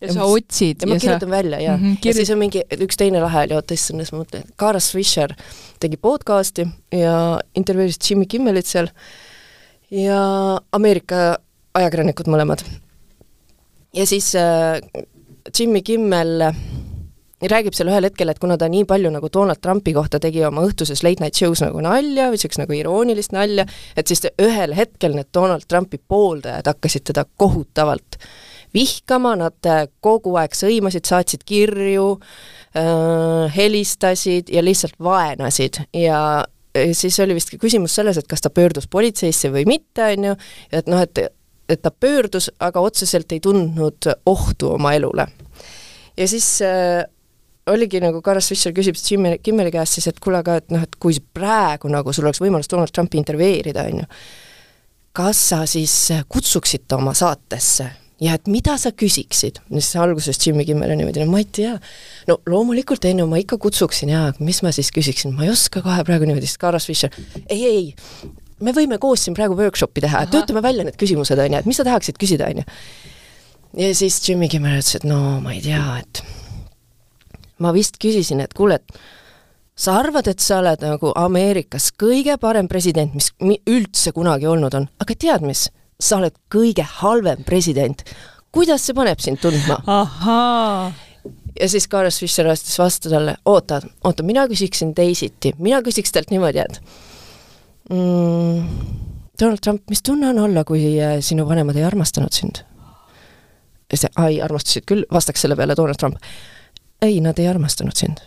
ja sa otsid. ja ma kirjutan sa... välja ja mm, -hmm, kirjut... ja siis on mingi, üks teine lahe oli, oota issand, siis ma mõtlen, et Karas Fischer tegi podcast'i ja intervjueeris Jimmy Kimmelit seal ja Ameerika ajakirjanikud mõlemad ja siis äh, Jimmy Kimmel äh, räägib seal ühel hetkel, et kuna ta nii palju nagu Donald Trumpi kohta tegi oma õhtuses late night show's nagu nalja või niisugust nagu iroonilist nalja, et siis ühel hetkel need Donald Trumpi pooldajad hakkasid teda kohutavalt vihkama, nad äh, kogu aeg sõimasid, saatsid kirju äh,, helistasid ja lihtsalt vaenasid. Ja siis oli vist küsimus selles, et kas ta pöördus politseisse või mitte, on ju, et noh, et et ta pöördus, aga otseselt ei tundnud ohtu oma elule. ja siis äh, oligi nagu Carlos Fischer küsib Jimmy, Kimmeli käest siis, et kuule, aga et noh, et kui praegu nagu sul oleks võimalus Donald Trumpi intervjueerida, on ju, kas sa siis kutsuksid ta oma saatesse? Ja et mida sa küsiksid, siis alguses Jimmy Kimmel on niimoodi, no ma ei tea, no loomulikult on ju, ma ikka kutsuksin jaa, mis ma siis küsiksin, ma ei oska kohe praegu niimoodi, siis Carlos Fischer, ei, ei, me võime koos siin praegu workshopi teha, töötame välja need küsimused, on ju, et mis sa tahaksid küsida, on ju. ja siis Jimmy Kimmel ütles, et no ma ei tea, et ma vist küsisin, et kuule, et sa arvad, et sa oled nagu Ameerikas kõige parem president, mis üldse kunagi olnud on, aga tead mis, sa oled kõige halvem president. kuidas see paneb sind tundma? ja siis Carlos Fischer vastas vastu talle, oota, oota, mina küsiksin teisiti, mina küsiks talt niimoodi, et mm,? Donald Trump, mis tunne on olla, kui äh, sinu vanemad ei armastanud sind? see, ai, armastasid küll, vastaks selle peale Donald Trump. ei, nad ei armastanud sind.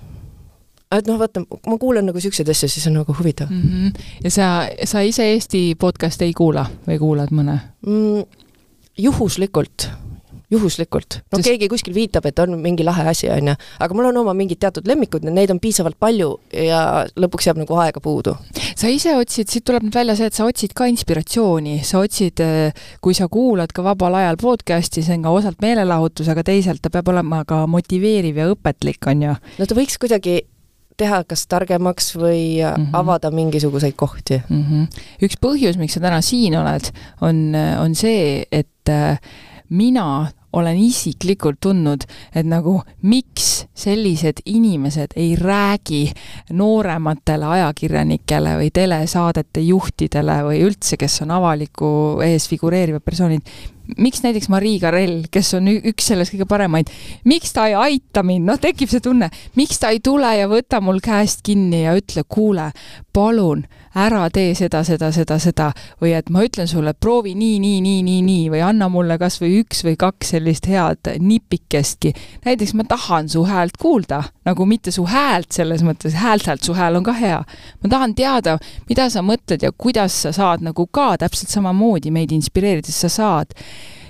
et noh, vaata, ma kuulen nagu niisuguseid asju, siis on nagu huvitav mm. -hmm. ja sa, sa ise Eesti podcast'e ei kuula või kuulad mõne mm,? juhuslikult juhuslikult. no Sest... keegi kuskil viitab, et on mingi lahe asi, on ju, aga mul on oma mingid teatud lemmikud, neid on piisavalt palju ja lõpuks jääb nagu aega puudu. sa ise otsid, siit tuleb nüüd välja see, et sa otsid ka inspiratsiooni, sa otsid, kui sa kuulad ka vabal ajal podcast'i, see on ka osalt meelelahutus, aga teisalt ta peab olema ka motiveeriv ja õpetlik, on ju. no ta võiks kuidagi teha kas targemaks või mm -hmm. avada mingisuguseid kohti mm. -hmm. üks põhjus, miks sa täna siin oled, on, on see, et mina olen isiklikult tundnud, et nagu miks sellised inimesed ei räägi noorematele ajakirjanikele või telesaadete juhtidele või üldse, kes on avaliku ees figureerivad persoonid, miks näiteks Marii Karell, kes on üks sellest kõige paremaid, miks ta ei aita mind, noh, tekib see tunne, miks ta ei tule ja võta mul käest kinni ja ütle, kuule, palun ära tee seda, seda, seda, seda või et ma ütlen sulle, proovi nii, nii, nii, nii, nii või anna mulle kas või üks või kaks sellist head nipikestki. näiteks ma tahan su häält kuulda, nagu mitte su häält selles mõttes, häält-häält, su hääl on ka hea. ma tahan teada, mida sa mõtled ja kuidas sa saad nagu ka täpselt samamoodi meid inspireerida, sa saad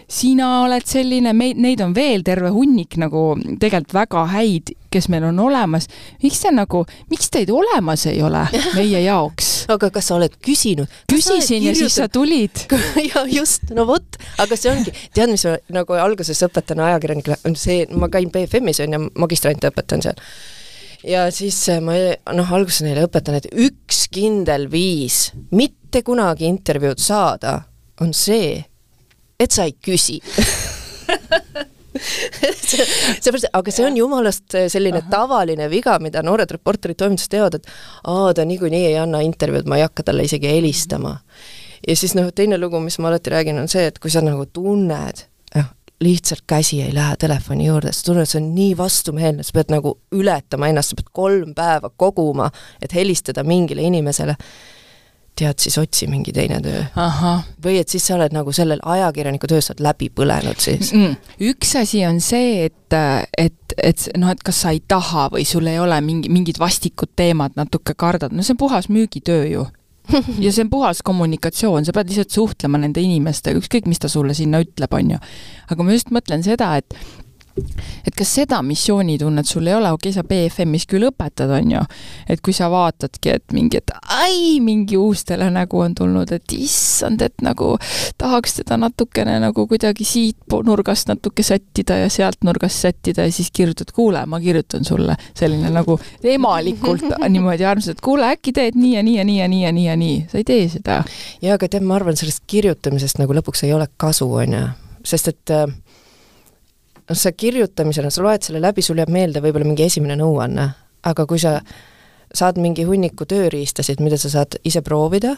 sina oled selline, meid, neid on veel terve hunnik nagu tegelikult väga häid, kes meil on olemas. miks te nagu, miks teid olemas ei ole meie jaoks? aga kas sa oled küsinud? küsisin ja siis sa tulid ja just, no vot, aga see ongi, tead, mis ma nagu alguses õpetan ajakirjanikele, on see, ma käin BFM-is on ju, magistrante õpetan seal ja siis äh, ma noh, alguses neile õpetan, et üks kindel viis mitte kunagi intervjuud saada on see, et sa ei küsi seepärast, aga see on jumalast selline Aha. tavaline viga, mida noored reporterid toimetuses teevad, et aa, ta niikuinii ei anna intervjuud, ma ei hakka talle isegi helistama. ja siis noh, teine lugu, mis ma alati räägin, on see, et kui sa nagu tunned, noh, lihtsalt käsi ei lähe telefoni juurde, sa tunned, see on nii vastumeelne, sa pead nagu ületama ennast, sa pead kolm päeva koguma, et helistada mingile inimesele tead, siis otsi mingi teine töö. või et siis sa oled nagu sellel ajakirjaniku töös, sa oled läbi põlenud siis. Mm.. üks asi on see, et, et, et noh, et kas sa ei taha või sul ei ole mingi, mingid vastikud teemad, natuke kardad, no see on puhas müügitöö ju. Ja see on puhas kommunikatsioon, sa pead lihtsalt suhtlema nende inimestega, ükskõik, mis ta sulle sinna ütleb, on ju. aga ma just mõtlen seda, et et kas seda missioonitunnet sul ei ole, okei okay,, sa BFM-is küll õpetad, on ju, et kui sa vaatadki, et mingi, et ai, mingi uus telenägu on tulnud, et issand, et nagu tahaks teda natukene nagu kuidagi siit nurgast natuke sättida ja sealt nurgast sättida ja siis kirjutad, kuule, ma kirjutan sulle, selline nagu emalikult niimoodi armsalt, et kuule, äkki teed nii ja nii ja nii ja nii ja nii ja nii, sa ei tee seda. jaa, aga tead, ma arvan, sellest kirjutamisest nagu lõpuks ei ole kasu, on ju, sest et äh, noh, sa kirjutamisena, sa loed selle läbi, sul jääb meelde võib-olla mingi esimene nõuanne, aga kui sa saad mingi hunniku tööriistasid, mida sa saad ise proovida,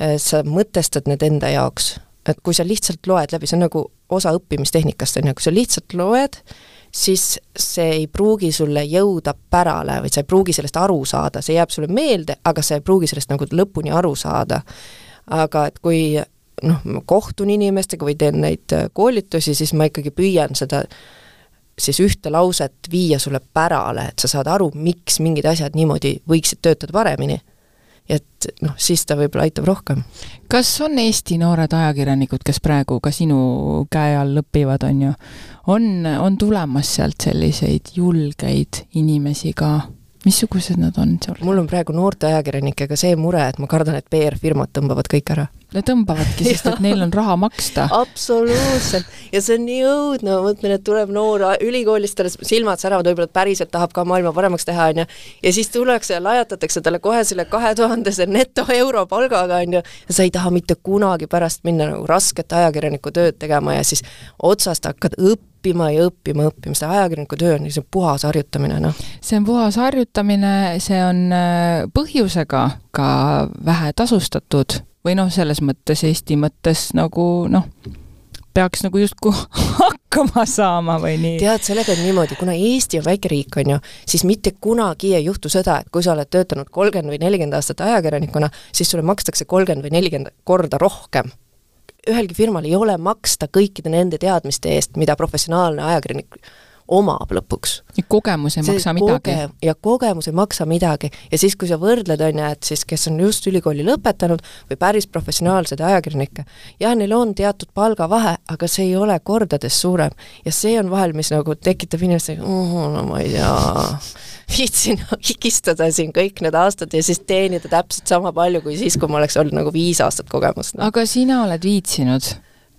eh, sa mõtestad need enda jaoks, et kui sa lihtsalt loed läbi, see on nagu osa õppimistehnikast, on ju, kui sa lihtsalt loed, siis see ei pruugi sulle jõuda pärale või sa ei pruugi sellest aru saada, see jääb sulle meelde, aga sa ei pruugi sellest nagu lõpuni aru saada. aga et kui noh, ma kohtun inimestega või teen neid äh, koolitusi, siis ma ikkagi püüan seda siis ühte lauset viia sulle pärale, et sa saad aru, miks mingid asjad niimoodi võiksid töötada paremini. et noh, siis ta võib-olla aitab rohkem. kas on Eesti noored ajakirjanikud, kes praegu ka sinu käe all õpivad, on ju, on, on tulemas sealt selliseid julgeid inimesi ka? Missugused nad on seal? mul on praegu noorte ajakirjanikega see mure, et ma kardan, et PR-firmad tõmbavad kõik ära. no tõmbavadki, sest et neil on raha maksta. absoluutselt, ja see on nii õudne, ma mõtlen, et tuleb noor ülikoolist, tal silmad säravad, võib-olla päriselt tahab ka maailma paremaks teha, on ju, ja siis tullakse ja lajatatakse talle kohe selle kahe tuhandese neto euro palgaga, on ju, ja sa ei taha mitte kunagi pärast minna nagu rasket ajakirjaniku tööd tegema ja siis otsast hakkad õppima, õppima ja õppima, õppima, see ajakirjaniku töö on niisugune puhas harjutamine, noh. see on puhas harjutamine, see on äh, põhjusega ka vähe tasustatud või noh, selles mõttes Eesti mõttes nagu noh, peaks nagu justkui hakkama saama või nii. tead, sellega on niimoodi, kuna Eesti on väike riik, on ju, siis mitte kunagi ei juhtu seda, et kui sa oled töötanud kolmkümmend või nelikümmend aastat ajakirjanikuna, siis sulle makstakse kolmkümmend või nelikümmend korda rohkem ühelgi firmal ei ole maksta kõikide nende teadmiste eest, mida professionaalne ajakirjanik omab lõpuks. kogemus ei see maksa midagi. ja kogemus ei maksa midagi ja siis, kui sa võrdled, on ju, et siis kes on just ülikooli lõpetanud või päris professionaalsed ajakirjanikke, jah, neil on teatud palgavahe, aga see ei ole kordades suurem. ja see on vahel, mis nagu tekitab inimestele, no ma ei tea, viitsin higistada siin kõik need aastad ja siis teenida täpselt sama palju kui siis, kui ma oleks olnud nagu viis aastat kogemust no.. aga sina oled viitsinud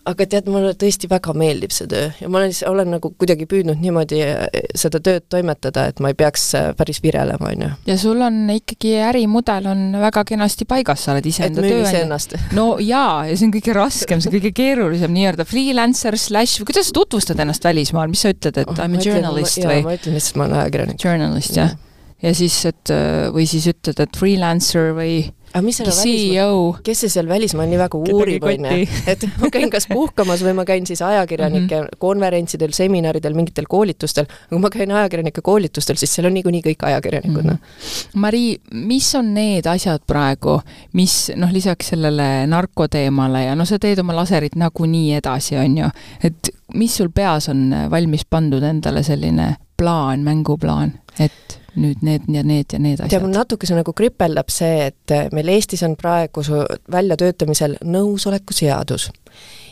aga tead, mulle tõesti väga meeldib see töö ja ma olen, olen nagu kuidagi püüdnud niimoodi eh, seda tööd toimetada, et ma ei peaks eh, päris virelema, on ju. ja sul on ikkagi ärimudel on väga kenasti paigas, sa oled iseenda tööandja. no jaa, ja see on kõige raskem, see kõige keerulisem nii-öelda freelancer slash kuidas sa tutvustad ennast välismaal, mis sa ütled, et oh, I m a journalist või? ma ütlen lihtsalt, ma olen ajakirjanik. Journalist, jah ja ja siis, et või siis ütled, et freelancer või aga mis selle välismaa, kes see seal välismaal nii väga uurib, on ju, et ma käin kas puhkamas või ma käin siis ajakirjanike mm -hmm. konverentsidel, seminaridel, mingitel koolitustel, kui ma käin ajakirjanike koolitustel, siis seal on niikuinii kõik ajakirjanikud mm, -hmm. noh. Mari, mis on need asjad praegu, mis noh, lisaks sellele narkoteemale ja noh, sa teed oma laserit nagunii edasi, on ju, et mis sul peas on valmis pandud endale selline plaan, mänguplaan, et nüüd need ja need ja need asjad. tead, mul natukese nagu kripeldab see, et meil Eestis on praegu väljatöötamisel nõusoleku seadus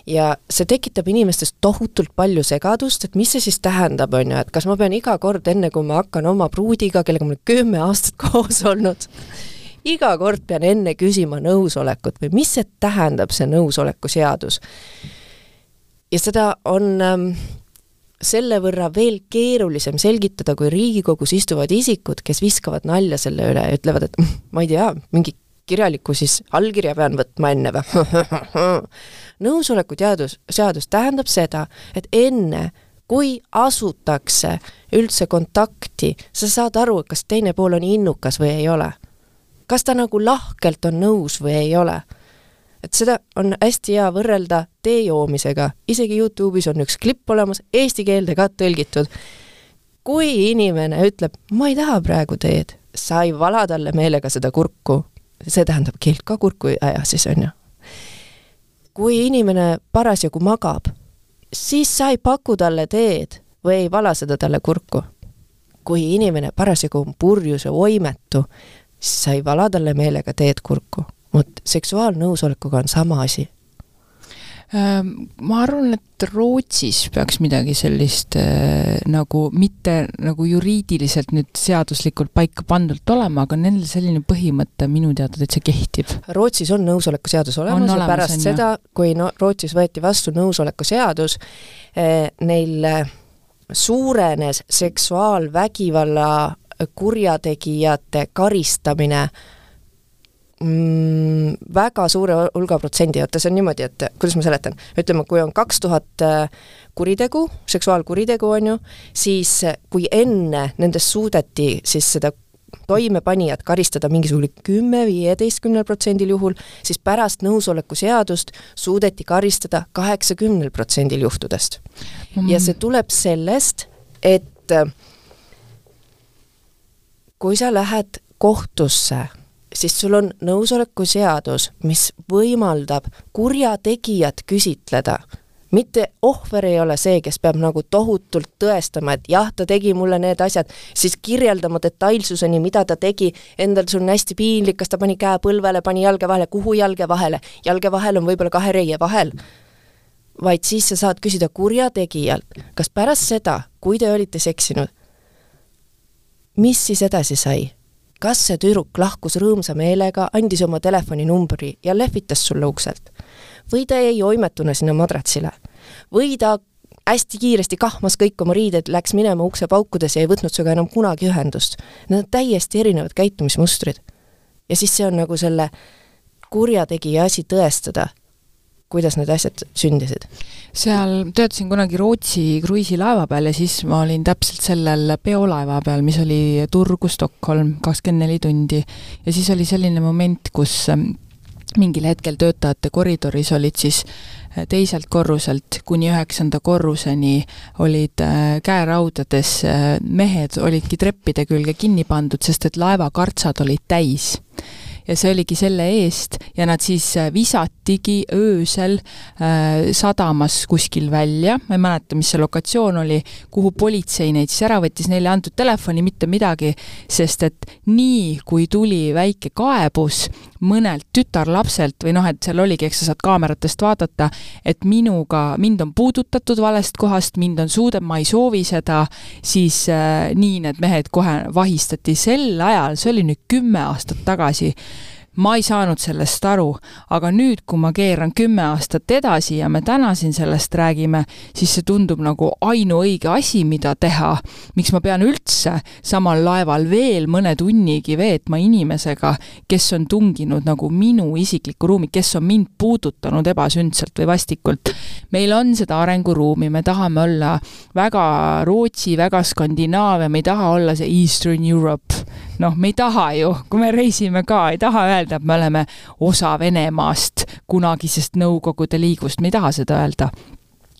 ja see tekitab inimestes tohutult palju segadust, et mis see siis tähendab, on ju, et kas ma pean iga kord, enne kui ma hakkan oma pruudiga, kellega ma olen kümme aastat koos olnud, iga kord pean enne küsima nõusolekut või mis see tähendab, see nõusoleku seadus? ja seda on ähm, selle võrra veel keerulisem selgitada, kui Riigikogus istuvad isikud, kes viskavad nalja selle üle ja ütlevad, et mm, ma ei tea, mingi kirjaliku siis allkirja pean võtma enne või nõusoleku teadus, seadus tähendab seda, et enne, kui asutakse üldse kontakti, sa saad aru, kas teine pool on innukas või ei ole. kas ta nagu lahkelt on nõus või ei ole. Et seda on hästi hea võrrelda tee joomisega, isegi Youtube'is on üks klipp olemas, eesti keelde ka tõlgitud. kui inimene ütleb, ma ei taha praegu teed, sa ei vala talle meelega seda kurku, see tähendab, keelt ka kurku ei aja siis, on ju. kui inimene parasjagu magab, siis sa ei paku talle teed või ei vala seda talle kurku. kui inimene parasjagu on purjus ja oimetu, siis sa ei vala talle meelega teed kurku. Vot seksuaalnõusolekuga on sama asi ma arvan, et Rootsis peaks midagi sellist äh, nagu mitte nagu juriidiliselt nüüd seaduslikult paika pandud olema, aga nendel selline põhimõte minu teada täitsa kehtib. Rootsis on nõusolekuseadus olemas ja pärast seda, kui no Rootsis võeti vastu nõusolekuseadus eh,, neil suurenes seksuaalvägivalla kurjategijate karistamine eh, mm, väga suure hulga protsendi, vaata see on niimoodi, et kuidas ma seletan, ütleme, kui on kaks tuhat äh, kuritegu, seksuaalkuritegu, on ju, siis äh, kui enne nendest suudeti siis seda toimepanijat karistada mingisugune kümme, viieteistkümnel protsendil juhul, siis pärast nõusoleku seadust suudeti karistada kaheksakümnel protsendil juhtudest. Mm.. ja see tuleb sellest, et äh, kui sa lähed kohtusse siis sul on nõusoleku seadus, mis võimaldab kurjategijat küsitleda. mitte ohver ei ole see, kes peab nagu tohutult tõestama, et jah, ta tegi mulle need asjad, siis kirjeldama detailsuseni, mida ta tegi, endal sul on hästi piinlik, kas ta pani käe põlvele, pani jalge vahele, kuhu jalge vahele, jalge vahel on võib-olla kahe reie vahel vaid siis sa saad küsida kurjategijalt, kas pärast seda, kui te olite seksinud, mis siis edasi sai? Kas see tüdruk lahkus rõõmsa meelega, andis oma telefoninumbri ja lehvitas sulle ukselt? või ta jäi oimetuna sinna madratsile? või ta hästi kiiresti kahmas kõik oma riided, läks minema ukse paukudes ja ei võtnud sinuga enam kunagi ühendust. Need on täiesti erinevad käitumismustrid. ja siis see on nagu selle kurjategija asi tõestada, kuidas need asjad sündisid? seal töötasin kunagi Rootsi kruiisilaeva peal ja siis ma olin täpselt sellel peolaeva peal, mis oli Turgu, Stockholm, kakskümmend neli tundi. ja siis oli selline moment, kus ähm, mingil hetkel töötajate koridoris olid siis äh, teiselt korruselt kuni üheksanda korruseni olid äh, käeraudades äh, mehed olidki treppide külge kinni pandud, sest et laevakartsad olid täis ja see oligi selle eest ja nad siis äh, visatigi öösel äh, sadamas kuskil välja, ma ei mäleta, mis see lokatsioon oli, kuhu politsei neid siis ära võttis, neile ei antud telefoni, mitte midagi, sest et nii, kui tuli väike kaebus mõnelt tütarlapselt või noh, et seal oligi, eks sa saad kaameratest vaadata, et minuga, mind on puudutatud valest kohast, mind on suude-, ma ei soovi seda, siis äh, nii need mehed kohe vahistati. Sel ajal, see oli nüüd kümme aastat tagasi ma ei saanud sellest aru, aga nüüd, kui ma keeran kümme aastat edasi ja me täna siin sellest räägime, siis see tundub nagu ainuõige asi, mida teha. miks ma pean üldse samal laeval veel mõne tunnigi veetma inimesega, kes on tunginud nagu minu isiklikku ruumi, kes on mind puudutanud ebasündselt või vastikult. meil on seda arenguruumi, me tahame olla väga Rootsi, väga Skandinaavia, me ei taha olla see Eastern Europe noh, me ei taha ju, kui me reisime ka, ei taha öelda, et me oleme osa Venemaast, kunagisest Nõukogude Liigust, me ei taha seda öelda.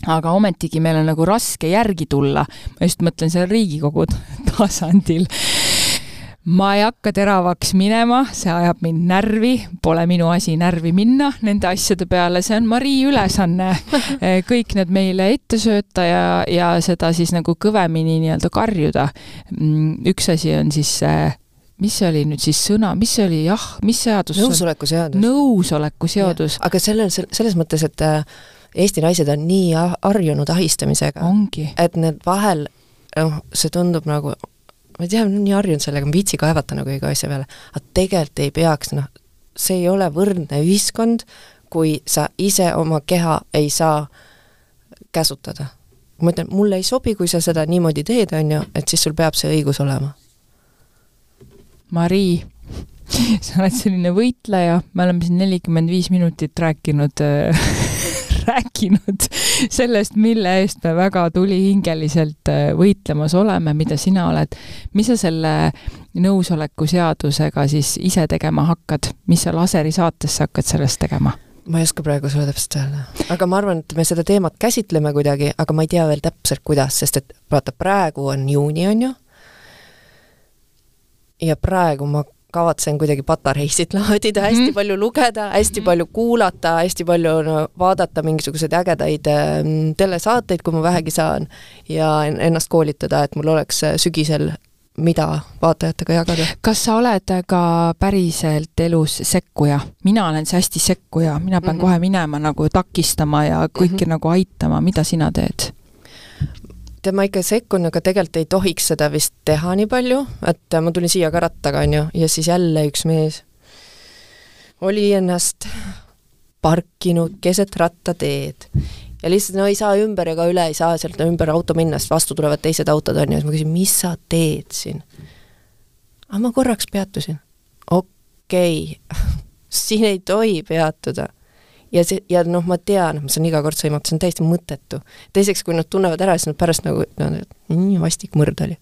Aga ometigi meil on nagu raske järgi tulla, ma just mõtlen seal Riigikogu tasandil. Ma ei hakka teravaks minema, see ajab mind närvi, pole minu asi närvi minna nende asjade peale, see on Marii ülesanne. Kõik need meile ette sööta ja, ja seda siis nagu kõvemini nii-öelda karjuda. Mm, üks asi on siis see mis see oli nüüd siis sõna, mis see oli, jah, mis seadus nõusoleku seadus. nõusoleku seadus. aga sellel, selles mõttes, et äh, Eesti naised on nii harjunud ahistamisega, et need vahel, noh, see tundub nagu, ma ei tea, nii harjunud sellega, ma ei viitsi kaevata nagu iga asja peale, aga tegelikult ei peaks, noh, see ei ole võrdne ühiskond, kui sa ise oma keha ei saa käsutada. ma ütlen, mulle ei sobi, kui sa seda niimoodi teed, on ju, et siis sul peab see õigus olema Marii, sa oled selline võitleja, me oleme siin nelikümmend viis minutit rääkinud äh, rääkinud sellest, mille eest me väga tulihingeliselt äh, võitlemas oleme, mida sina oled. mis sa selle nõusoleku seadusega siis ise tegema hakkad, mis sa laseri saates sa hakkad sellest tegema? ma ei oska praegu sulle täpselt öelda, aga ma arvan, et me seda teemat käsitleme kuidagi, aga ma ei tea veel täpselt, kuidas, sest et vaata, praegu on juuni, on ju, ja praegu ma kavatsen kuidagi patareisid laadida, hästi mm -hmm. palju lugeda, hästi mm -hmm. palju kuulata, hästi palju no, vaadata mingisuguseid ägedaid äh, telesaateid, kui ma vähegi saan, ja ennast koolitada, et mul oleks äh, sügisel mida vaatajatega jagada. kas sa oled ka päriselt elus sekkuja? mina olen see hästi sekkuja, mina pean mm -hmm. kohe minema nagu takistama ja kõiki mm -hmm. nagu aitama, mida sina teed? Tead, ma ikka sekkun, aga tegelikult ei tohiks seda vist teha nii palju, et ma tulin siia ka rattaga, on ju, ja siis jälle üks mees oli ennast parkinud keset rattateed ja lihtsalt no ei saa ümber ega üle, ei saa sealt ümber auto minna, sest vastu tulevad teised autod, on ju, siis ma küsin, mis sa teed siin? aga ah, ma korraks peatusin. okei okay. siin ei tohi peatuda. Ja see, ja noh, ma tean, ma saan iga kord sõimata, see on täiesti mõttetu. teiseks, kui nad tunnevad ära, siis nad pärast nagu nii vastik mõrd oli.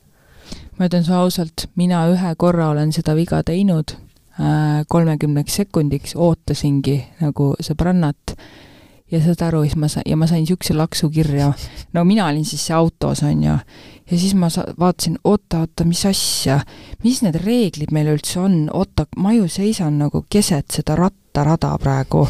ma ütlen sulle ausalt, mina ühe korra olen seda viga teinud, äh, kolmekümneks sekundiks ootasingi nagu sõbrannat ja saad aru, siis ma sain, ja ma sain niisuguse laksu kirja. no mina olin siis see autos, on ju. ja siis ma sa-, vaatasin, oota, oota, mis asja, mis need reeglid meil üldse on, oota, ma ju seisan nagu keset seda rattarada praegu.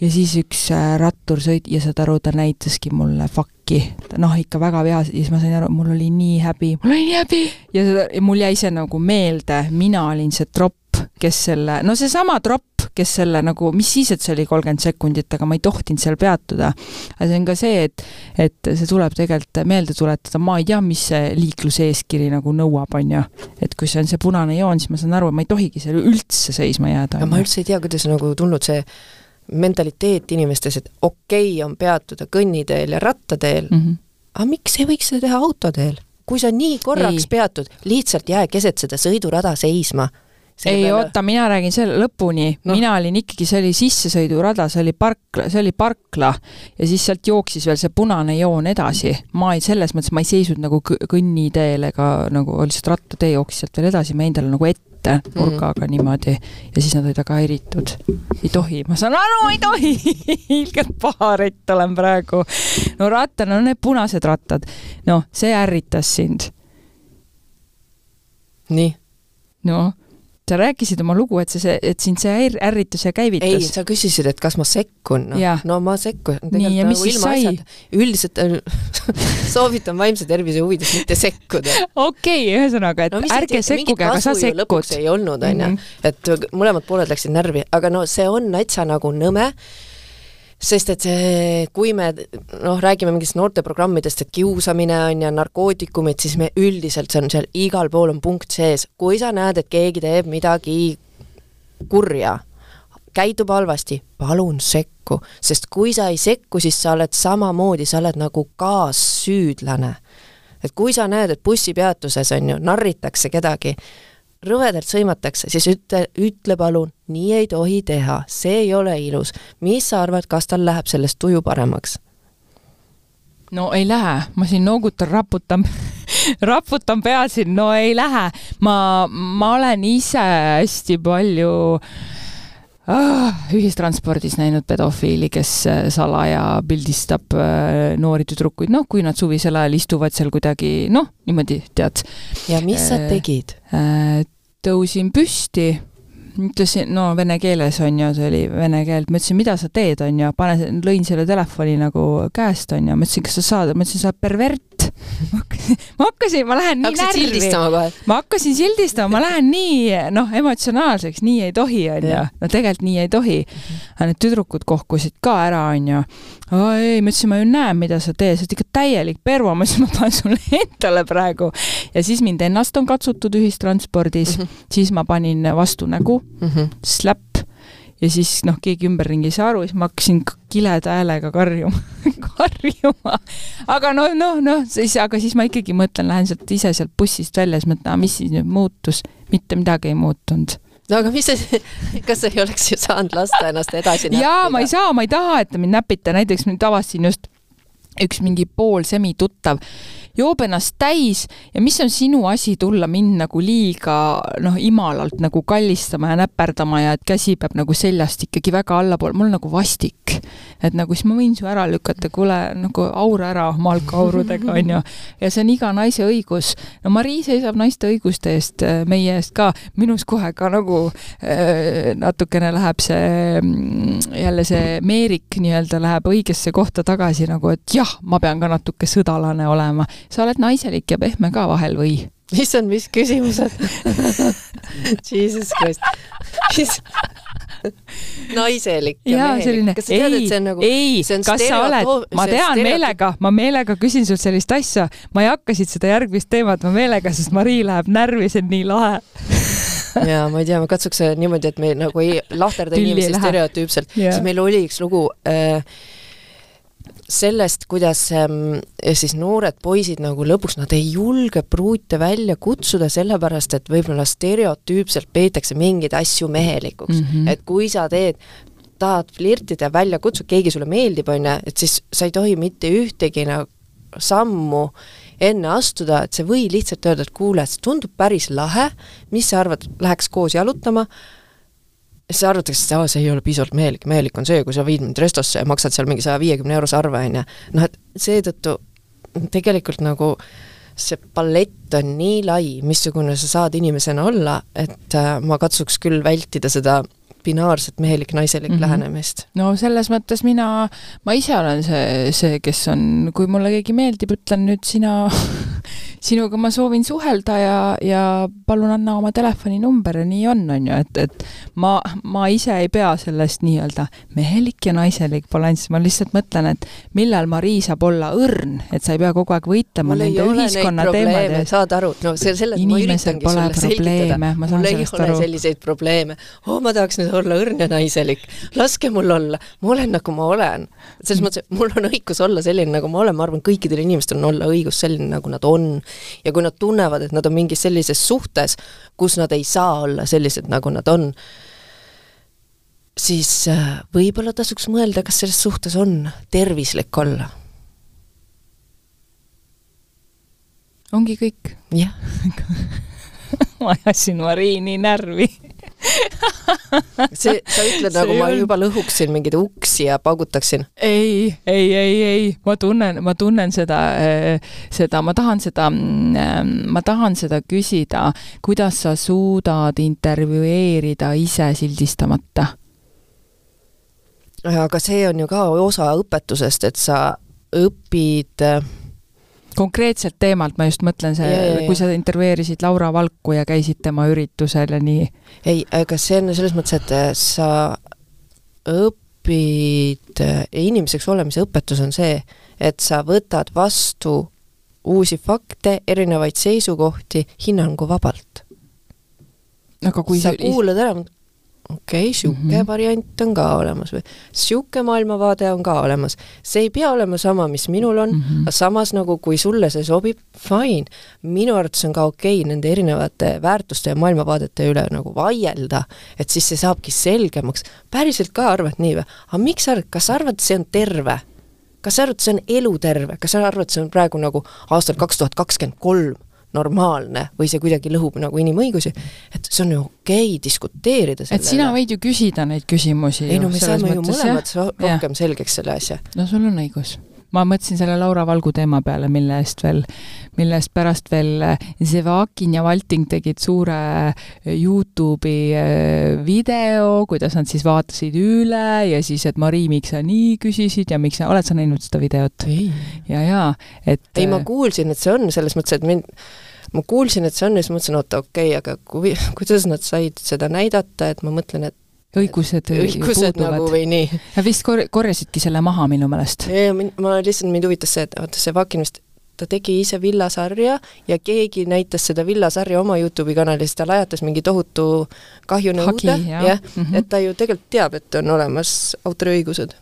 Ja siis üks äh, rattur sõit- ja saad aru, ta näitaski mulle fakki. noh, ikka väga vihas, ja siis ma sain aru, mul oli nii häbi, mul oli nii häbi ja seda, ja mul jäi see nagu meelde, mina olin see tropp, kes selle, no seesama tropp, kes selle nagu, mis siis, et see oli kolmkümmend sekundit, aga ma ei tohtinud seal peatuda. aga see on ka see, et, et see tuleb tegelikult meelde tuletada, ma ei tea, mis see liikluseeskiri nagu nõuab, on ju. et kui see on see punane joon, siis ma saan aru, ma ei tohigi seal üldse seisma jääda. ma üldse ei tea, kuidas nagu tulnud see mentaliteet inimestes, et okei okay on peatuda kõnniteel ja rattateel mm, -hmm. aga miks ei võiks seda teha autoteel? kui sa nii korraks ei. peatud, lihtsalt jää keset seda sõidurada seisma ei peale... oota, mina räägin selle lõpuni no., mina olin ikkagi, see oli sissesõidurada, see oli parkla, see oli parkla ja siis sealt jooksis veel see punane joon edasi. ma ei, selles mõttes ma ei seisnud nagu kõnniteel ega nagu lihtsalt rattatee jooksis sealt veel edasi, ma jäin talle nagu ette nurgaga mm. niimoodi ja siis nad olid väga häiritud. ei tohi, ma saan aru, ei tohi ilgelt paharett olen praegu. no rattal, no need punased rattad, noh, see ärritas sind. nii? noh sa rääkisid oma lugu, et see, et sind see ärritus ja käivitas. ei, sa küsisid, et kas ma sekkun, noh, no ma sekkun. nii, ja mis nagu siis sai? üldiselt soovitan vaimse tervise huvides mitte sekkuda. okei okay,, ühesõnaga, et no, ärge sekkuge, aga sa sekkud. ei olnud, on ju, mhm. et mõlemad pooled läksid närvi, aga no see on natsa nagu nõme sest et see, kui me noh, räägime mingitest noorteprogrammidest, et kiusamine on ja narkootikumid, siis me üldiselt, see on seal igal pool on punkt sees, kui sa näed, et keegi teeb midagi kurja, käitub halvasti, palun sekku, sest kui sa ei sekku, siis sa oled samamoodi, sa oled nagu kaassüüdlane. et kui sa näed, et bussipeatuses on ju, narritakse kedagi, rõvedalt sõimatakse, siis ütle, ütle palun, nii ei tohi teha, see ei ole ilus. mis sa arvad, kas tal läheb sellest tuju paremaks? no ei lähe, ma siin noogutan, raputan raputan pead siin, no ei lähe. ma, ma olen ise hästi palju ah, ühistranspordis näinud pedofiili, kes äh, salaja pildistab äh, noori tüdrukuid, noh, kui nad suvisel ajal istuvad seal kuidagi, noh, niimoodi, tead. ja mis sa äh, tegid? Tõusin püsti, ütlesin, no vene keeles on ju, see oli vene keel, ma ütlesin, mida sa teed, on ju, pane, lõin selle telefoni nagu käest, on ju, ma ütlesin, kas sa saad, ma ütlesin, sa oled pervert, ma hakkasin, ma lähen nii Hakkasid närvi. ma hakkasin sildistama, ma lähen nii noh, emotsionaalseks, nii ei tohi, onju. no tegelikult nii ei tohi. aga need tüdrukud kohkusid ka ära, onju. ei, ma ütlesin, ma ju näen, mida sa teed, sa oled ikka täielik pervo, ma ütlesin, ma panen sulle endale praegu. ja siis mind ennast on katsutud ühistranspordis mm, -hmm. siis ma panin vastu nägu mm, -hmm. slap ja siis noh, keegi ümberringi ei saa aru, siis ma hakkasin kileda häälega karjuma karjuma. aga no, noh, noh, siis, aga siis ma ikkagi mõtlen, lähen sealt ise sealt bussist välja, siis mõtlen, mis siis nüüd muutus, mitte midagi ei muutunud no aga mis see, kas sa ei oleks ju saanud lasta ennast edasi näppida? jaa, ma ei saa, ma ei taha, et te mind näpite, näiteks nüüd avastasin just üks mingi pool semituttav joob ennast täis ja mis on sinu asi tulla mind nagu liiga noh, imalalt nagu kallistama ja näperdama ja et käsi peab nagu seljast ikkagi väga allapoole, mul nagu vastik. et nagu siis ma võin su ära lükata, kuule nagu aura ära malkaaurudega onju. ja see on iga naise õigus. no Marii seisab naiste õiguste eest, äh, meie eest ka, minus kohe ka nagu äh, natukene läheb see mm, jälle see meerik nii-öelda läheb õigesse kohta tagasi nagu, et jah, ma pean ka natuke sõdalane olema. Sa oled naiselik ja pehme ka vahel või? issand, mis küsimused? Jesus Christ. Mis? Naiselik ja, ja mehelik. kas sa tead, et see on nagu ei, kas sa oled, ma tean meelega, ma meelega küsin sult sellist asja, ma ei hakka siit seda järgmist teemat, ma meelega, sest Marii läheb närvi, see on nii lahe. Ja ma ei tea, ma katsuks niimoodi, et me nagu ei lahterda inimesi stereotüüpselt, siis meil oli üks lugu äh, sellest, kuidas ähm, siis noored poisid nagu lõpuks, nad ei julge pruute välja kutsuda, sellepärast et võib-olla stereotüüpselt peetakse mingeid asju mehelikuks mm. -hmm. et kui sa teed, tahad flirtida, välja kutsud, keegi sulle meeldib, on ju, et siis sa ei tohi mitte ühtegi nagu sammu enne astuda, et sa võid lihtsalt öelda, et kuule, see tundub päris lahe, mis sa arvad, läheks koos jalutama, siis arvatakse, et aa, see ei ole piisavalt mehelik, mehelik on see, kui sa viid mind restosse ja maksad seal mingi saja viiekümne eurose arve, on ju. noh, et seetõttu tegelikult nagu see palett on nii lai, missugune sa saad inimesena olla, et äh, ma katsuks küll vältida seda binaarset mehelik-naiselik mm -hmm. lähenemist. no selles mõttes mina, ma ise olen see, see, kes on, kui mulle keegi meeldib, ütlen nüüd sina sinuga ma soovin suhelda ja, ja palun anna oma telefoninumber ja nii on, on ju, et, et ma, ma ise ei pea sellest nii-öelda mehelik ja naiselik balanss, ma lihtsalt mõtlen, et millal Marii saab olla õrn, et sa ei pea kogu aeg võitlema nende ühiskonna teemade eest. saad aru, no see, selle ma üritangi sulle selgitada. mul ei ole aru. selliseid probleeme. oh, ma tahaks nüüd olla õrn ja naiselik. laske mul olla, ma olen nagu ma olen. selles mõttes, et mul on õigus olla selline, nagu ma olen, ma arvan, kõikidel inimestel on olla õigus selline, nagu nad on ja kui nad tunnevad, et nad on mingis sellises suhtes, kus nad ei saa olla sellised, nagu nad on, siis äh, võib-olla tasuks mõelda, kas selles suhtes on tervislik olla. ongi kõik? jah ma ajasin Mariini närvi see, sa ütled see nagu ma juba lõhuksin mingeid uksi ja paugutaksin? ei, ei, ei, ei, ma tunnen, ma tunnen seda, eh, seda, ma tahan seda, mm, ma tahan seda küsida, kuidas sa suudad intervjueerida ise sildistamata? aga see on ju ka osa õpetusest, et sa õpid konkreetselt teemalt ma just mõtlen see, kui sa intervjueerisid Laura Valku ja käisid tema üritusel ja nii. ei, aga see on selles mõttes, et äh, sa õpid, äh, inimeseks olemise õpetus on see, et sa võtad vastu uusi fakte, erinevaid seisukohti hinnanguvabalt. aga kui sa kuulad ära, okei okay,, niisugune mm -hmm. variant on ka olemas või niisugune maailmavaade on ka olemas. see ei pea olema sama, mis minul on mm, -hmm. aga samas nagu kui sulle see sobib, fine. minu arvates on ka okei okay nende erinevate väärtuste ja maailmavaadete üle nagu vaielda, et siis see saabki selgemaks. päriselt ka arvad nii või? aga miks sa arvad, kas sa arvad, et see on terve? kas sa arvad, see on eluterve, kas sa arvad, see on praegu nagu aastal kaks tuhat kakskümmend kolm? Normaalne või see kuidagi lõhub nagu inimõigusi, et see on ju okei okay, diskuteerida selle et sina võid ju küsida neid küsimusi. ei no me saame ju mõlemad rohkem ja. selgeks selle asja. no sul on õigus ma mõtlesin selle Laura Valgu teema peale, mille eest veel, mille eest pärast veel Zevakin ja Valting tegid suure Youtube'i äh, video, kuidas nad siis vaatasid üle ja siis, et Mari, miks sa nii küsisid ja miks sa, oled sa näinud seda videot? ja, ja, et ei, ma kuulsin, et see on, selles mõttes, et mind ma kuulsin, et see on ja siis mõtlesin, oota, okei okay,, aga kui, kuidas nad said seda näidata, et ma mõtlen, et õigused, õigused nagu või nii. Nad vist kor-, korjasidki selle maha minu meelest. ma lihtsalt, mind huvitas see, et vaata see Vakin vist ta tegi ise villasarja ja keegi näitas seda villasarja oma Youtube'i kanalis, ta lajatas mingi tohutu kahjunõude, jah ja, mm, -hmm. et ta ju tegelikult teab, et on olemas autoriõigused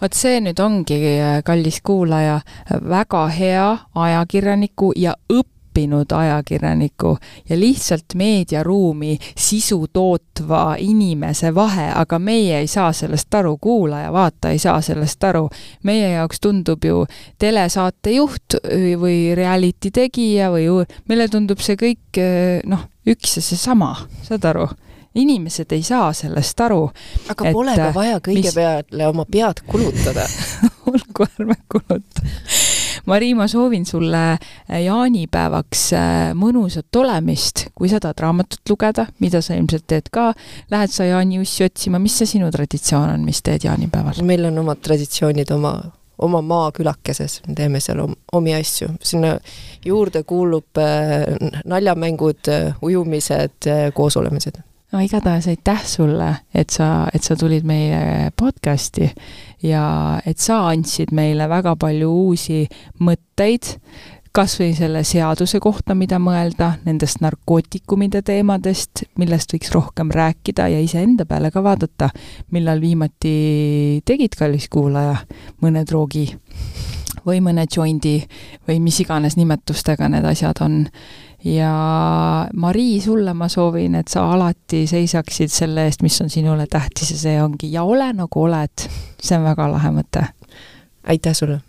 vot see nüüd ongi, kallis kuulaja, väga hea ajakirjaniku ja õppija õppinud ajakirjaniku ja lihtsalt meediaruumi sisu tootva inimese vahe, aga meie ei saa sellest aru, kuulaja-vaataja ei saa sellest aru. meie jaoks tundub ju telesaate juht või reality tegija või meile tundub see kõik noh, üks ja seesama, saad aru inimesed ei saa sellest aru. aga et, pole ka vaja kõige mis... peale oma pead kulutada olgu, ärme kuluta Mari, ma soovin sulle äh, jaanipäevaks äh, mõnusat olemist, kui sa tahad raamatut lugeda, mida sa ilmselt teed ka, lähed sa jaaniussi otsima, mis see sinu traditsioon on, mis teed jaanipäeval? meil on omad traditsioonid oma oma maakülakeses, me teeme seal om, omi asju, sinna juurde kuulub äh, naljamängud ujumised koosolemised no igatahes aitäh sulle, et sa, et sa tulid meie podcasti ja et sa andsid meile väga palju uusi mõtteid, kas või selle seaduse kohta, mida mõelda, nendest narkootikumide teemadest, millest võiks rohkem rääkida ja iseenda peale ka vaadata, millal viimati tegid, kallis kuulaja, mõne droogi või mõne joindi või mis iganes nimetustega need asjad on ja Marii, sulle ma soovin, et sa alati seisaksid selle eest, mis on sinule tähtis ja see ongi ja ole nagu oled. see on väga lahe mõte. aitäh sulle